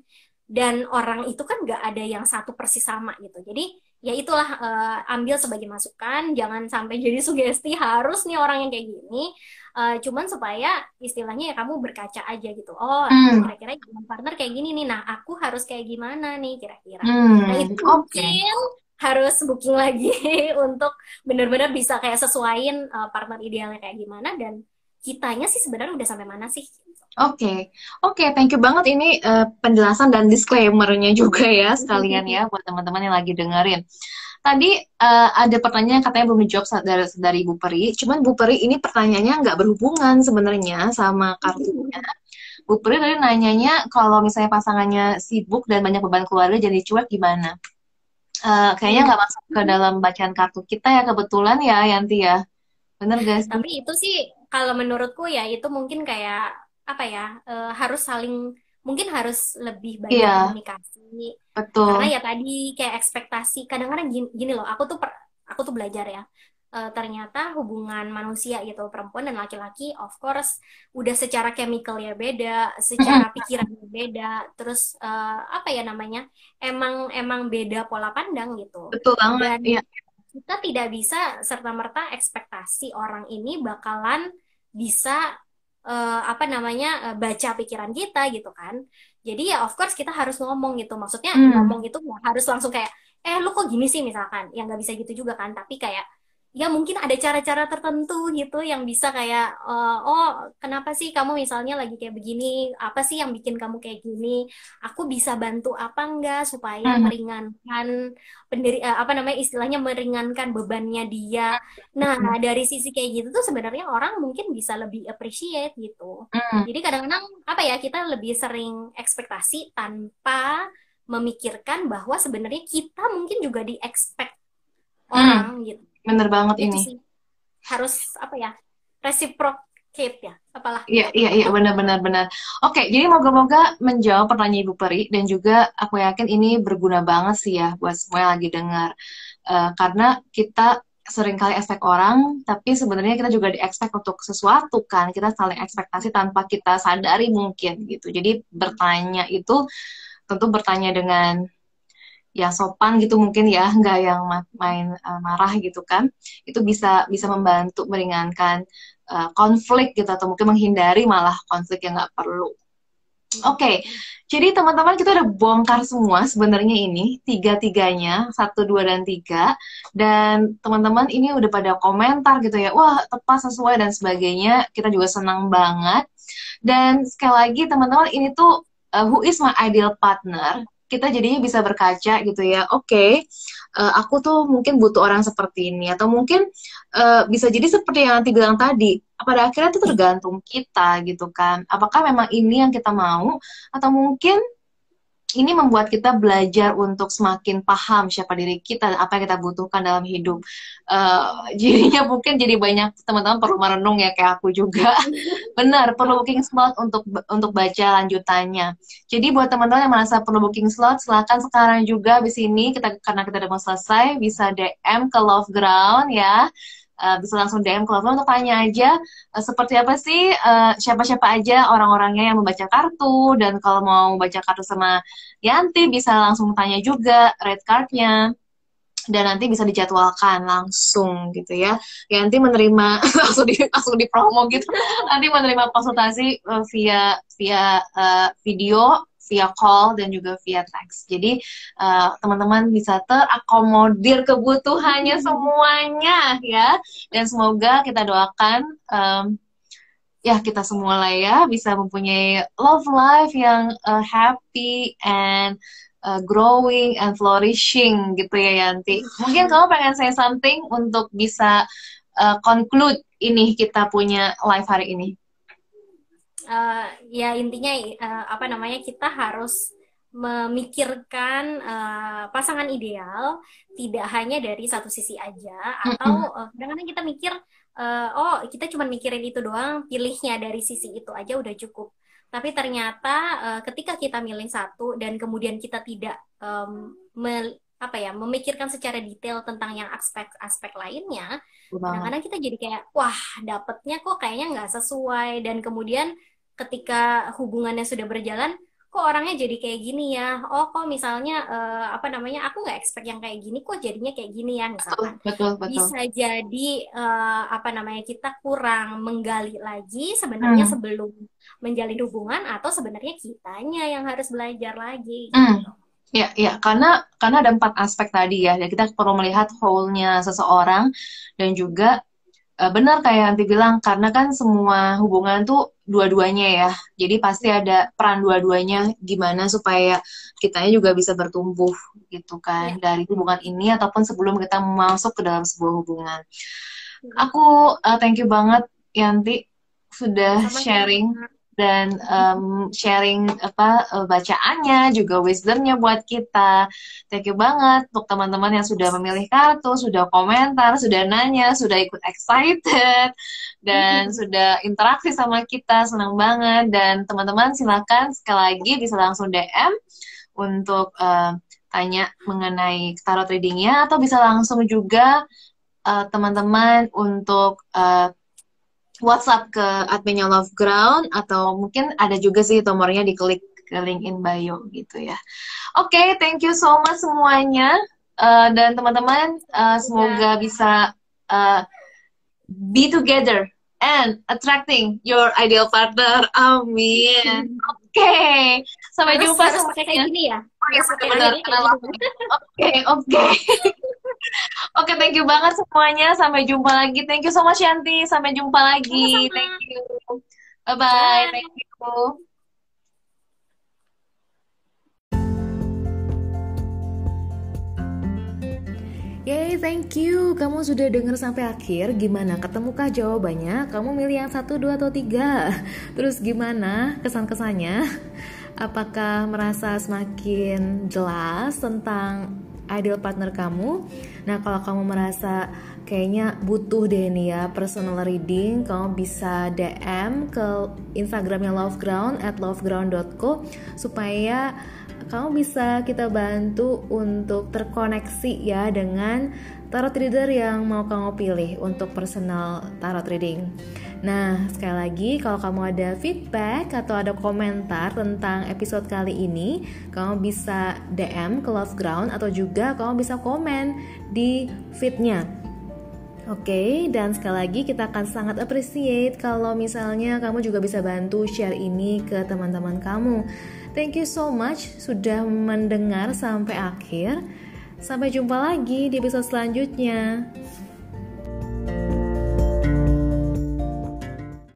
Dan orang itu kan nggak ada yang satu persis sama gitu. Jadi ya itulah uh, ambil sebagai masukan. Jangan sampai jadi sugesti harus nih orang yang kayak gini uh, cuman supaya istilahnya ya kamu berkaca aja gitu oh hmm. kira-kira partner kayak gini nih nah aku harus kayak gimana nih kira-kira hmm. nah itu okay. mungkin harus booking lagi [LAUGHS] untuk benar-benar bisa kayak sesuaiin uh, partner idealnya kayak gimana dan kitanya sih sebenarnya udah sampai mana sih Oke, okay. oke, okay, thank you banget ini uh, penjelasan dan disclaimer-nya juga ya sekalian ya [LAUGHS] buat teman-teman yang lagi dengerin. Tadi uh, ada pertanyaan katanya belum dijawab dari, dari Ibu Peri, cuman Bu Peri ini pertanyaannya nggak berhubungan sebenarnya sama kartunya. Bu Peri tadi nanyanya kalau misalnya pasangannya sibuk dan banyak beban keluarga jadi cuek gimana? Uh, kayaknya nggak masuk ke dalam bacaan kartu kita ya kebetulan ya Yanti ya. Bener guys. Tapi itu sih kalau menurutku ya itu mungkin kayak apa ya uh, harus saling mungkin harus lebih banyak yeah. komunikasi betul. Karena ya tadi kayak ekspektasi kadang-kadang gini, gini loh aku tuh per, aku tuh belajar ya. Uh, ternyata hubungan manusia gitu perempuan dan laki-laki of course udah secara chemical ya beda secara [LAUGHS] pikiran beda terus uh, apa ya namanya emang emang beda pola pandang gitu. Betul banget dan ya. kita tidak bisa serta merta ekspektasi orang ini bakalan bisa uh, apa namanya uh, baca pikiran kita gitu kan. Jadi ya of course kita harus ngomong gitu. Maksudnya hmm. ngomong itu harus langsung kayak eh lu kok gini sih? misalkan. Yang nggak bisa gitu juga kan. Tapi kayak ya mungkin ada cara-cara tertentu gitu yang bisa kayak uh, oh kenapa sih kamu misalnya lagi kayak begini apa sih yang bikin kamu kayak gini aku bisa bantu apa enggak supaya hmm. meringankan pendiri uh, apa namanya istilahnya meringankan bebannya dia nah hmm. dari sisi kayak gitu tuh sebenarnya orang mungkin bisa lebih appreciate gitu hmm. jadi kadang-kadang apa ya kita lebih sering ekspektasi tanpa memikirkan bahwa sebenarnya kita mungkin juga di expect orang hmm. gitu Bener banget itu ini. Sih. Harus apa ya? Reciprocate ya, apalah. Iya, iya, iya, benar benar. Oke, jadi moga-moga menjawab pertanyaan Ibu Peri dan juga aku yakin ini berguna banget sih ya buat semua yang lagi dengar. Uh, karena kita sering kali expect orang, tapi sebenarnya kita juga di-expect untuk sesuatu kan. Kita saling ekspektasi tanpa kita sadari mungkin gitu. Jadi bertanya itu tentu bertanya dengan ya sopan gitu mungkin ya [LAUGHS] nggak yang main uh, marah gitu kan itu bisa bisa membantu meringankan uh, konflik gitu atau mungkin menghindari malah konflik yang nggak perlu Oke, okay. jadi teman-teman kita udah bongkar semua sebenarnya ini tiga-tiganya satu dua dan tiga dan teman-teman ini udah pada komentar gitu ya, wah tepat sesuai dan sebagainya. Kita juga senang banget dan sekali lagi teman-teman ini tuh uh, who is my ideal partner kita jadinya bisa berkaca gitu ya. Oke okay, uh, eh, aku tuh mungkin butuh orang seperti ini. Atau mungkin uh, bisa jadi seperti yang nanti bilang tadi pada akhirnya itu tergantung kita gitu kan. Apakah memang ini yang kita mau atau mungkin ini membuat kita belajar untuk semakin paham siapa diri kita dan apa yang kita butuhkan dalam hidup. Uh, jadinya mungkin jadi banyak teman-teman perlu merenung ya kayak aku juga. [LAUGHS] Benar, perlu booking slot untuk untuk baca lanjutannya. Jadi buat teman-teman yang merasa perlu booking slot, silakan sekarang juga di sini kita karena kita udah mau selesai bisa DM ke Love Ground ya uh, bisa langsung DM ke Love untuk tanya aja uh, seperti apa sih uh, siapa-siapa aja orang-orangnya yang membaca kartu dan kalau mau baca kartu sama Yanti bisa langsung tanya juga red cardnya dan nanti bisa dijadwalkan langsung gitu ya. Yanti menerima [LAUGHS] langsung di langsung di promo gitu. Nanti menerima konsultasi uh, via via uh, video via call dan juga via text. Jadi uh, teman-teman bisa terakomodir kebutuhannya hmm. semuanya ya. Dan semoga kita doakan um, ya kita semua lah ya bisa mempunyai love life yang uh, happy and uh, growing and flourishing gitu ya Yanti. Mungkin kamu pengen say something untuk bisa uh, conclude ini kita punya live hari ini uh, ya intinya uh, apa namanya kita harus memikirkan uh, pasangan ideal tidak hanya dari satu sisi aja atau uh, kadang-kadang kita mikir uh, oh kita cuma mikirin itu doang pilihnya dari sisi itu aja udah cukup. Tapi ternyata uh, ketika kita milih satu dan kemudian kita tidak um, me, apa ya memikirkan secara detail tentang yang aspek-aspek lainnya kadang-kadang kita jadi kayak wah dapetnya kok kayaknya nggak sesuai. Dan kemudian ketika hubungannya sudah berjalan kok orangnya jadi kayak gini ya oh kok misalnya uh, apa namanya aku nggak expect yang kayak gini kok jadinya kayak gini ya misalkan betul, betul, bisa jadi uh, apa namanya kita kurang menggali lagi sebenarnya hmm. sebelum menjalin hubungan atau sebenarnya kitanya yang harus belajar lagi hmm. gitu. Ya, ya, karena karena ada empat aspek tadi ya. Kita perlu melihat whole-nya seseorang dan juga uh, benar kayak yang bilang karena kan semua hubungan tuh dua-duanya ya. Jadi pasti ada peran dua-duanya gimana supaya kitanya juga bisa bertumbuh gitu kan ya. dari hubungan ini ataupun sebelum kita masuk ke dalam sebuah hubungan. Aku uh, thank you banget Yanti sudah Sama sharing dan um, sharing apa uh, bacaannya juga wisdomnya buat kita. Thank you banget untuk teman-teman yang sudah memilih kartu, sudah komentar, sudah nanya, sudah ikut excited dan mm-hmm. sudah interaksi sama kita. Senang banget dan teman-teman silakan sekali lagi bisa langsung DM untuk uh, tanya mengenai tarot readingnya atau bisa langsung juga uh, teman-teman uh, untuk uh, WhatsApp ke adminnya Love Ground atau mungkin ada juga sih nomornya diklik ke link in bio gitu ya. Oke, okay, thank you so much semuanya uh, dan teman-teman uh, semoga yeah. bisa uh, be together and attracting your ideal partner. Amin. Oke, okay. sampai harus, jumpa harus pakai kayak gini ya. Oke, oke. Oke, thank you banget semuanya. Sampai jumpa lagi. Thank you so much Yanti. Sampai jumpa lagi. Sama-sama. Thank you. Bye bye. Thank you. Yay, thank you. Kamu sudah dengar sampai akhir. Gimana? Ketemukah jawabannya? Kamu milih yang satu, dua, atau tiga? [LAUGHS] Terus gimana kesan-kesannya? Apakah merasa semakin jelas tentang ideal partner kamu. Nah, kalau kamu merasa kayaknya butuh deh nih ya personal reading, kamu bisa DM ke Instagramnya Loveground at loveground.co supaya kamu bisa kita bantu untuk terkoneksi ya dengan tarot reader yang mau kamu pilih untuk personal tarot reading. Nah, sekali lagi kalau kamu ada feedback atau ada komentar tentang episode kali ini, kamu bisa DM ke Love Ground atau juga kamu bisa komen di feednya. Oke, okay, dan sekali lagi kita akan sangat appreciate kalau misalnya kamu juga bisa bantu share ini ke teman-teman kamu. Thank you so much sudah mendengar sampai akhir. Sampai jumpa lagi di episode selanjutnya.